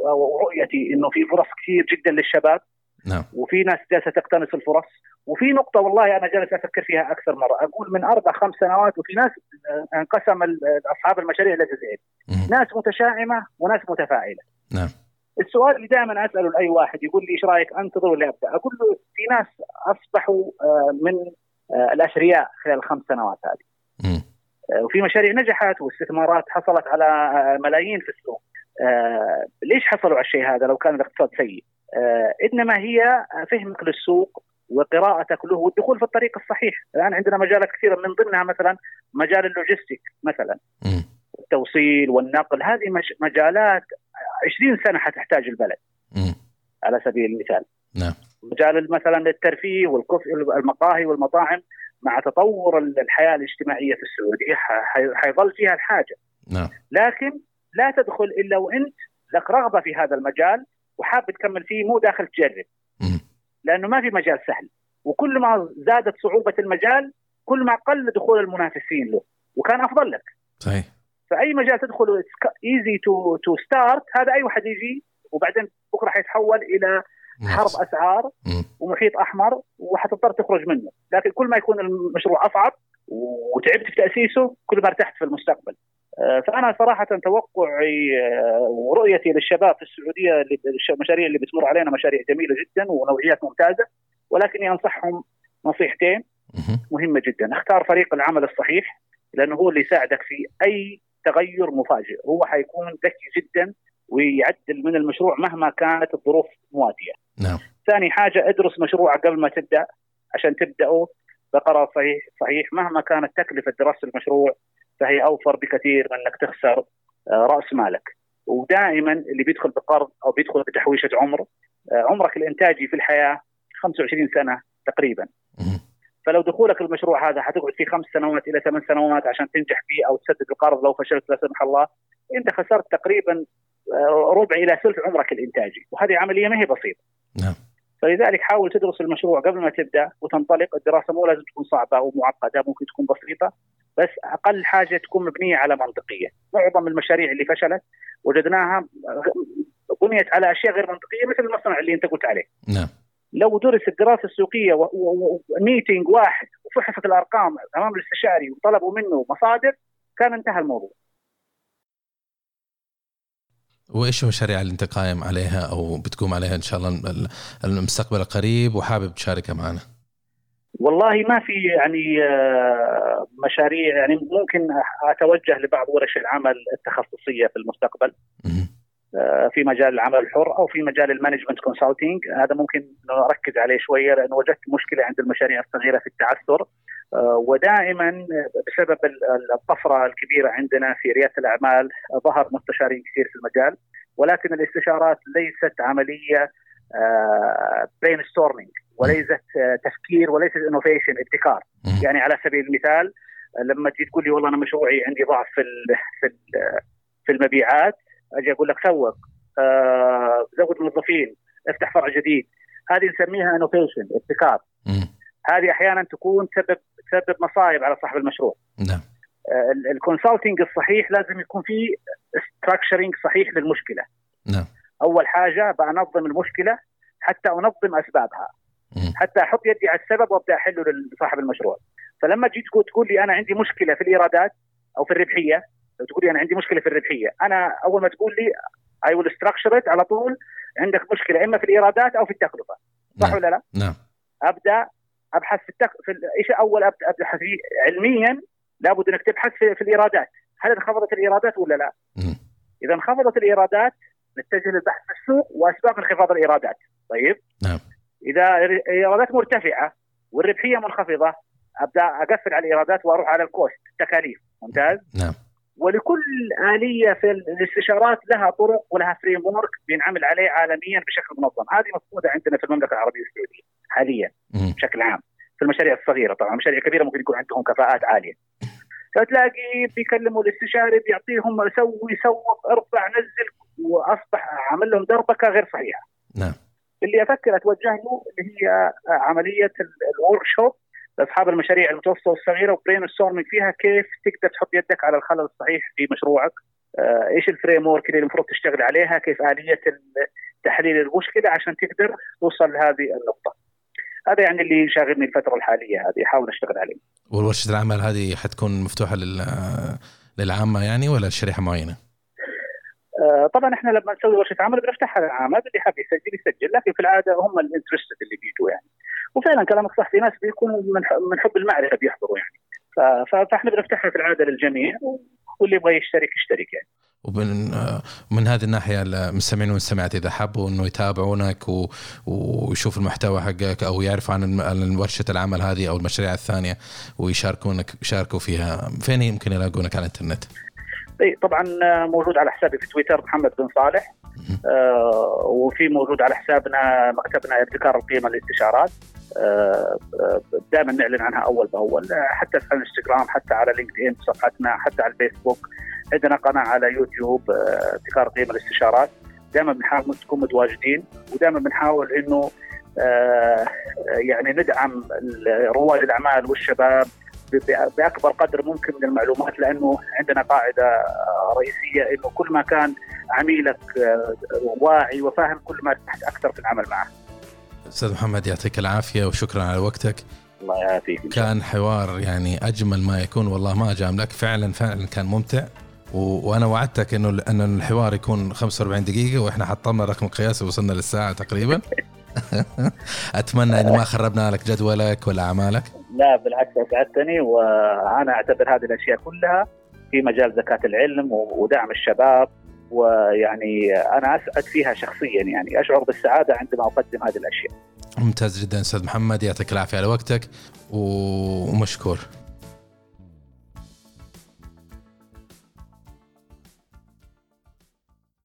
رؤيتي إنه في فرص كثير جدا للشباب. نعم. وفي ناس جالسة تقتنص الفرص. وفي نقطة والله أنا جالس أفكر فيها أكثر مرة. أقول من أربع خمس سنوات وفي ناس آه، انقسم أصحاب المشاريع إلى جزئين. ناس متشائمة وناس متفائلة نعم. السؤال اللي دائما أسأله لأي واحد يقول لي إيش رأيك؟ أنتظر ولا أبدأ؟ أقول له في ناس أصبحوا آه، من آه، الاثرياء خلال الخمس سنوات هذه. آه، وفي مشاريع نجحت واستثمارات حصلت على آه، ملايين في السوق. آه، ليش حصلوا على الشيء هذا لو كان الاقتصاد سيء؟ آه، إنما هي فهمك للسوق وقراءتك له والدخول في الطريق الصحيح، الآن عندنا مجالات كثيرة من ضمنها مثلا مجال اللوجستيك مثلا. التوصيل والنقل هذه مش- مجالات 20 سنة حتحتاج البلد. على سبيل المثال نعم مجال مثلا الترفيه والكف المقاهي والمطاعم مع تطور الحياة الاجتماعية في السعودية حيظل فيها الحاجة. نعم. لكن لا تدخل إلا وإنت لك رغبة في هذا المجال وحاب تكمل فيه مو داخل تجرب. لأنه ما في مجال سهل. وكل ما زادت صعوبة المجال كل ما قل دخول المنافسين له. وكان أفضل لك. صحيح. فأي مجال تدخله easy to to start هذا أي واحد يجي وبعدين بكرة حيتحول إلى حرب أسعار. ومحيط أحمر وحتضطر تخرج منه، لكن كل ما يكون المشروع أصعب وتعبت في تأسيسه كل ما ارتحت في المستقبل. آه، فأنا صراحة توقعي آه، ورؤيتي للشباب في السعودية المشاريع اللي بتمر علينا مشاريع جميلة جدا ونوعيات ممتازة ولكني أنصحهم نصيحتين مهم. مهمة جدا، اختار فريق العمل الصحيح لأنه هو اللي يساعدك في أي تغير مفاجئ، هو حيكون ذكي جدا ويعدل من المشروع مهما كانت الظروف مواتية. نعم. ثاني حاجة ادرس مشروعك قبل ما تبدأ عشان تبداه بقرار صحيح صحيح. مهما كانت تكلفة دراسة المشروع فهي أوفر بكثير من إنك تخسر آه، رأس مالك. ودائما اللي بيدخل بقرض أو بيدخل بتحويشة عمر آه، عمرك الإنتاجي في الحياة 25 سنة تقريبا. فلو دخولك المشروع هذا حتقعد فيه خمس سنوات إلى ثمان سنوات عشان تنجح فيه أو تسدد القرض لو فشلت لا سمح الله. أنت خسرت تقريبا آه، ربع إلى ثلث عمرك الإنتاجي وهذه عملية ما هي بسيطة. نعم. فلذلك حاول تدرس المشروع قبل ما تبدأ وتنطلق الدراسة مو لازم تكون صعبة أو معقدة ممكن تكون بسيطة بس أقل حاجة تكون مبنية على منطقية. معظم المشاريع اللي فشلت وجدناها بنيت على أشياء غير منطقية مثل المصنع اللي أنت قلت عليه. نعم. لو درس الدراسة السوقية وميتنج واحد وفحصت الأرقام أمام الاستشاري وطلبوا منه مصادر كان انتهى الموضوع. وإيش المشاريع اللي أنت قايم عليها أو بتقوم عليها إن شاء الله ال- المستقبل القريب وحابب تشاركها معنا؟ والله ما في يعني آه، مشاريع يعني ممكن أتوجه لبعض ورش العمل التخصصية في المستقبل. في مجال العمل الحر أو في مجال ال management consulting هذا ممكن نركز عليه شوية لأنه وجدت مشكلة عند المشاريع الصغيرة في التعثر. آه، ودائما بسبب ال- الطفرة الكبيرة عندنا في ريادة الأعمال ظهر مستشارين كثير في المجال. ولكن الاستشارات ليست عملية brainstorming وليست آه، تفكير وليست innovation ابتكار. يعني على سبيل المثال لما تيجي تقول لي والله أنا مشروعي عندي ضعف في في المبيعات أجي أقول لك سوق آه، زود موظفين افتح فرع جديد. هذه نسميها innovation ابتكار. هذه أحيانا تكون سبب تسبب مصايب على صاحب المشروع. نعم. ال consulting الصحيح لازم يكون في structuring صحيح للمشكلة. نعم. أول حاجة بنظم المشكلة حتى أنظم أسبابها. مهم. حتى أحط يدي على السبب وأبدأ أحله لصاحب المشروع. فلما تجي تقول لي أنا عندي مشكلة في الإيرادات أو في الربحية لو تقول لي أنا عندي مشكلة في الربحية. أنا أول ما تقول لي I will structure على طول عندك مشكلة إما في الإيرادات أو في التكلفة. صح نعم. ولا لا؟ نعم. أبدأ أبحث في, التك... في إيش أول أبدأ أبحث فيه؟ علميا لابد إنك تبحث في, في الإيرادات. هل انخفضت الإيرادات ولا لا؟ مهم. إذا انخفضت الإيرادات نتجه للبحث في السوق وأسباب انخفاض الإيرادات. طيب؟ نعم. إذا الإيرادات مرتفعة والربحية منخفضة أبدأ أقفل على الإيرادات وأروح على ال cost. التكاليف ممتاز؟ نعم. ولكل آلية في الاستشارات لها طرق ولها framework بينعمل عليه عالميا بشكل منظم. هذه مفقودة عندنا في المملكة العربية السعودية حاليا. بشكل عام. في المشاريع الصغيرة طبعا المشاريع الكبيره ممكن يكون عندهم كفاءات عالية. فتلاقي بيكلموا الاستشاري بيعطيهم سوي سوق ارفع نزل واصبح عامل لهم دربكة غير صحيحة. نعم. اللي أفكر أتوجه له اللي هي عملية ال workshop لأصحاب المشاريع المتوسطة والصغيرة و brainstorming فيها كيف تقدر تحط يدك على الخلل الصحيح في مشروعك؟ آه، إيش ال framework اللي المفروض تشتغل عليها؟ كيف آلية تحليل المشكلة عشان تقدر توصل لهذه النقطة؟ هذا يعني اللي شاغلني الفترة الحالية هذه أحاول أشتغل عليه. والورشة العمل هذه حتكون مفتوحة لل للعامة يعني ولا شريحة معينة؟ آه، طبعا إحنا لما نسوي ورشة عمل بنفتحها للعامه اللي حاب يسجل يسجل لكن في العادة هم الانترستد اللي بيجوا يعني وفعلا كلامك صح في ناس بيكونوا من حب المعرفة بيحضروا يعني فإحنا بنفتحها في العادة للجميع واللي يبغى يشترك يشترك يعني ومن من هذه الناحية المستمعين والمستمعات إذا حبوا إنه يتابعونك. ويشوفوا المحتوى حقك أو يعرفوا عن ورشة العمل هذه أو المشاريع الثانية ويشاركونك يشاركوا فيها فين يمكن يلاقونك على الإنترنت؟ اي طبعا آه، موجود على حسابي في تويتر محمد بن صالح. آه وفي موجود على حسابنا مكتبنا ابتكار القيمة الاستشارات آه آه، دائما نعلن عنها أول بأول آه، حتى في الإنستغرام حتى على لينكد ان صفحتنا حتى على الفيسبوك. عندنا قناة على يوتيوب آه، ابتكار قيمة الاستشارات دائما بنحاول تكون متواجدين ودائما بنحاول إنه آه، يعني ندعم رواد الأعمال والشباب بأكبر قدر ممكن من المعلومات لأنه عندنا قاعدة رئيسية إنه كل ما كان عميلك آه، واعي وفاهم كل ما ارتحت أكثر في العمل معه. أستاذ محمد يعطيك العافية وشكرا على وقتك. الله يعافيك. كان حوار يعني أجمل ما يكون والله ما اجاملك فعلا فعلا كان ممتع. و... وأنا وعدتك إنه إنه الحوار يكون 45 دقيقة وإحنا حطمنا رقم قياسي وصلنا للساعة تقريبا. [LAUGHS] أتمنى إنه ما خربنا لك جدولك ولا أعمالك. لا بالعكس اسعدتني وأنا أعتبر هذه الأشياء كلها في مجال زكاة العلم ودعم الشباب ويعني أنا أسعد فيها شخصيا يعني أشعر بالسعادة عندما أقدم هذه الأشياء. ممتاز جدا أستاذ محمد يعطيك العافية على وقتك ومشكور.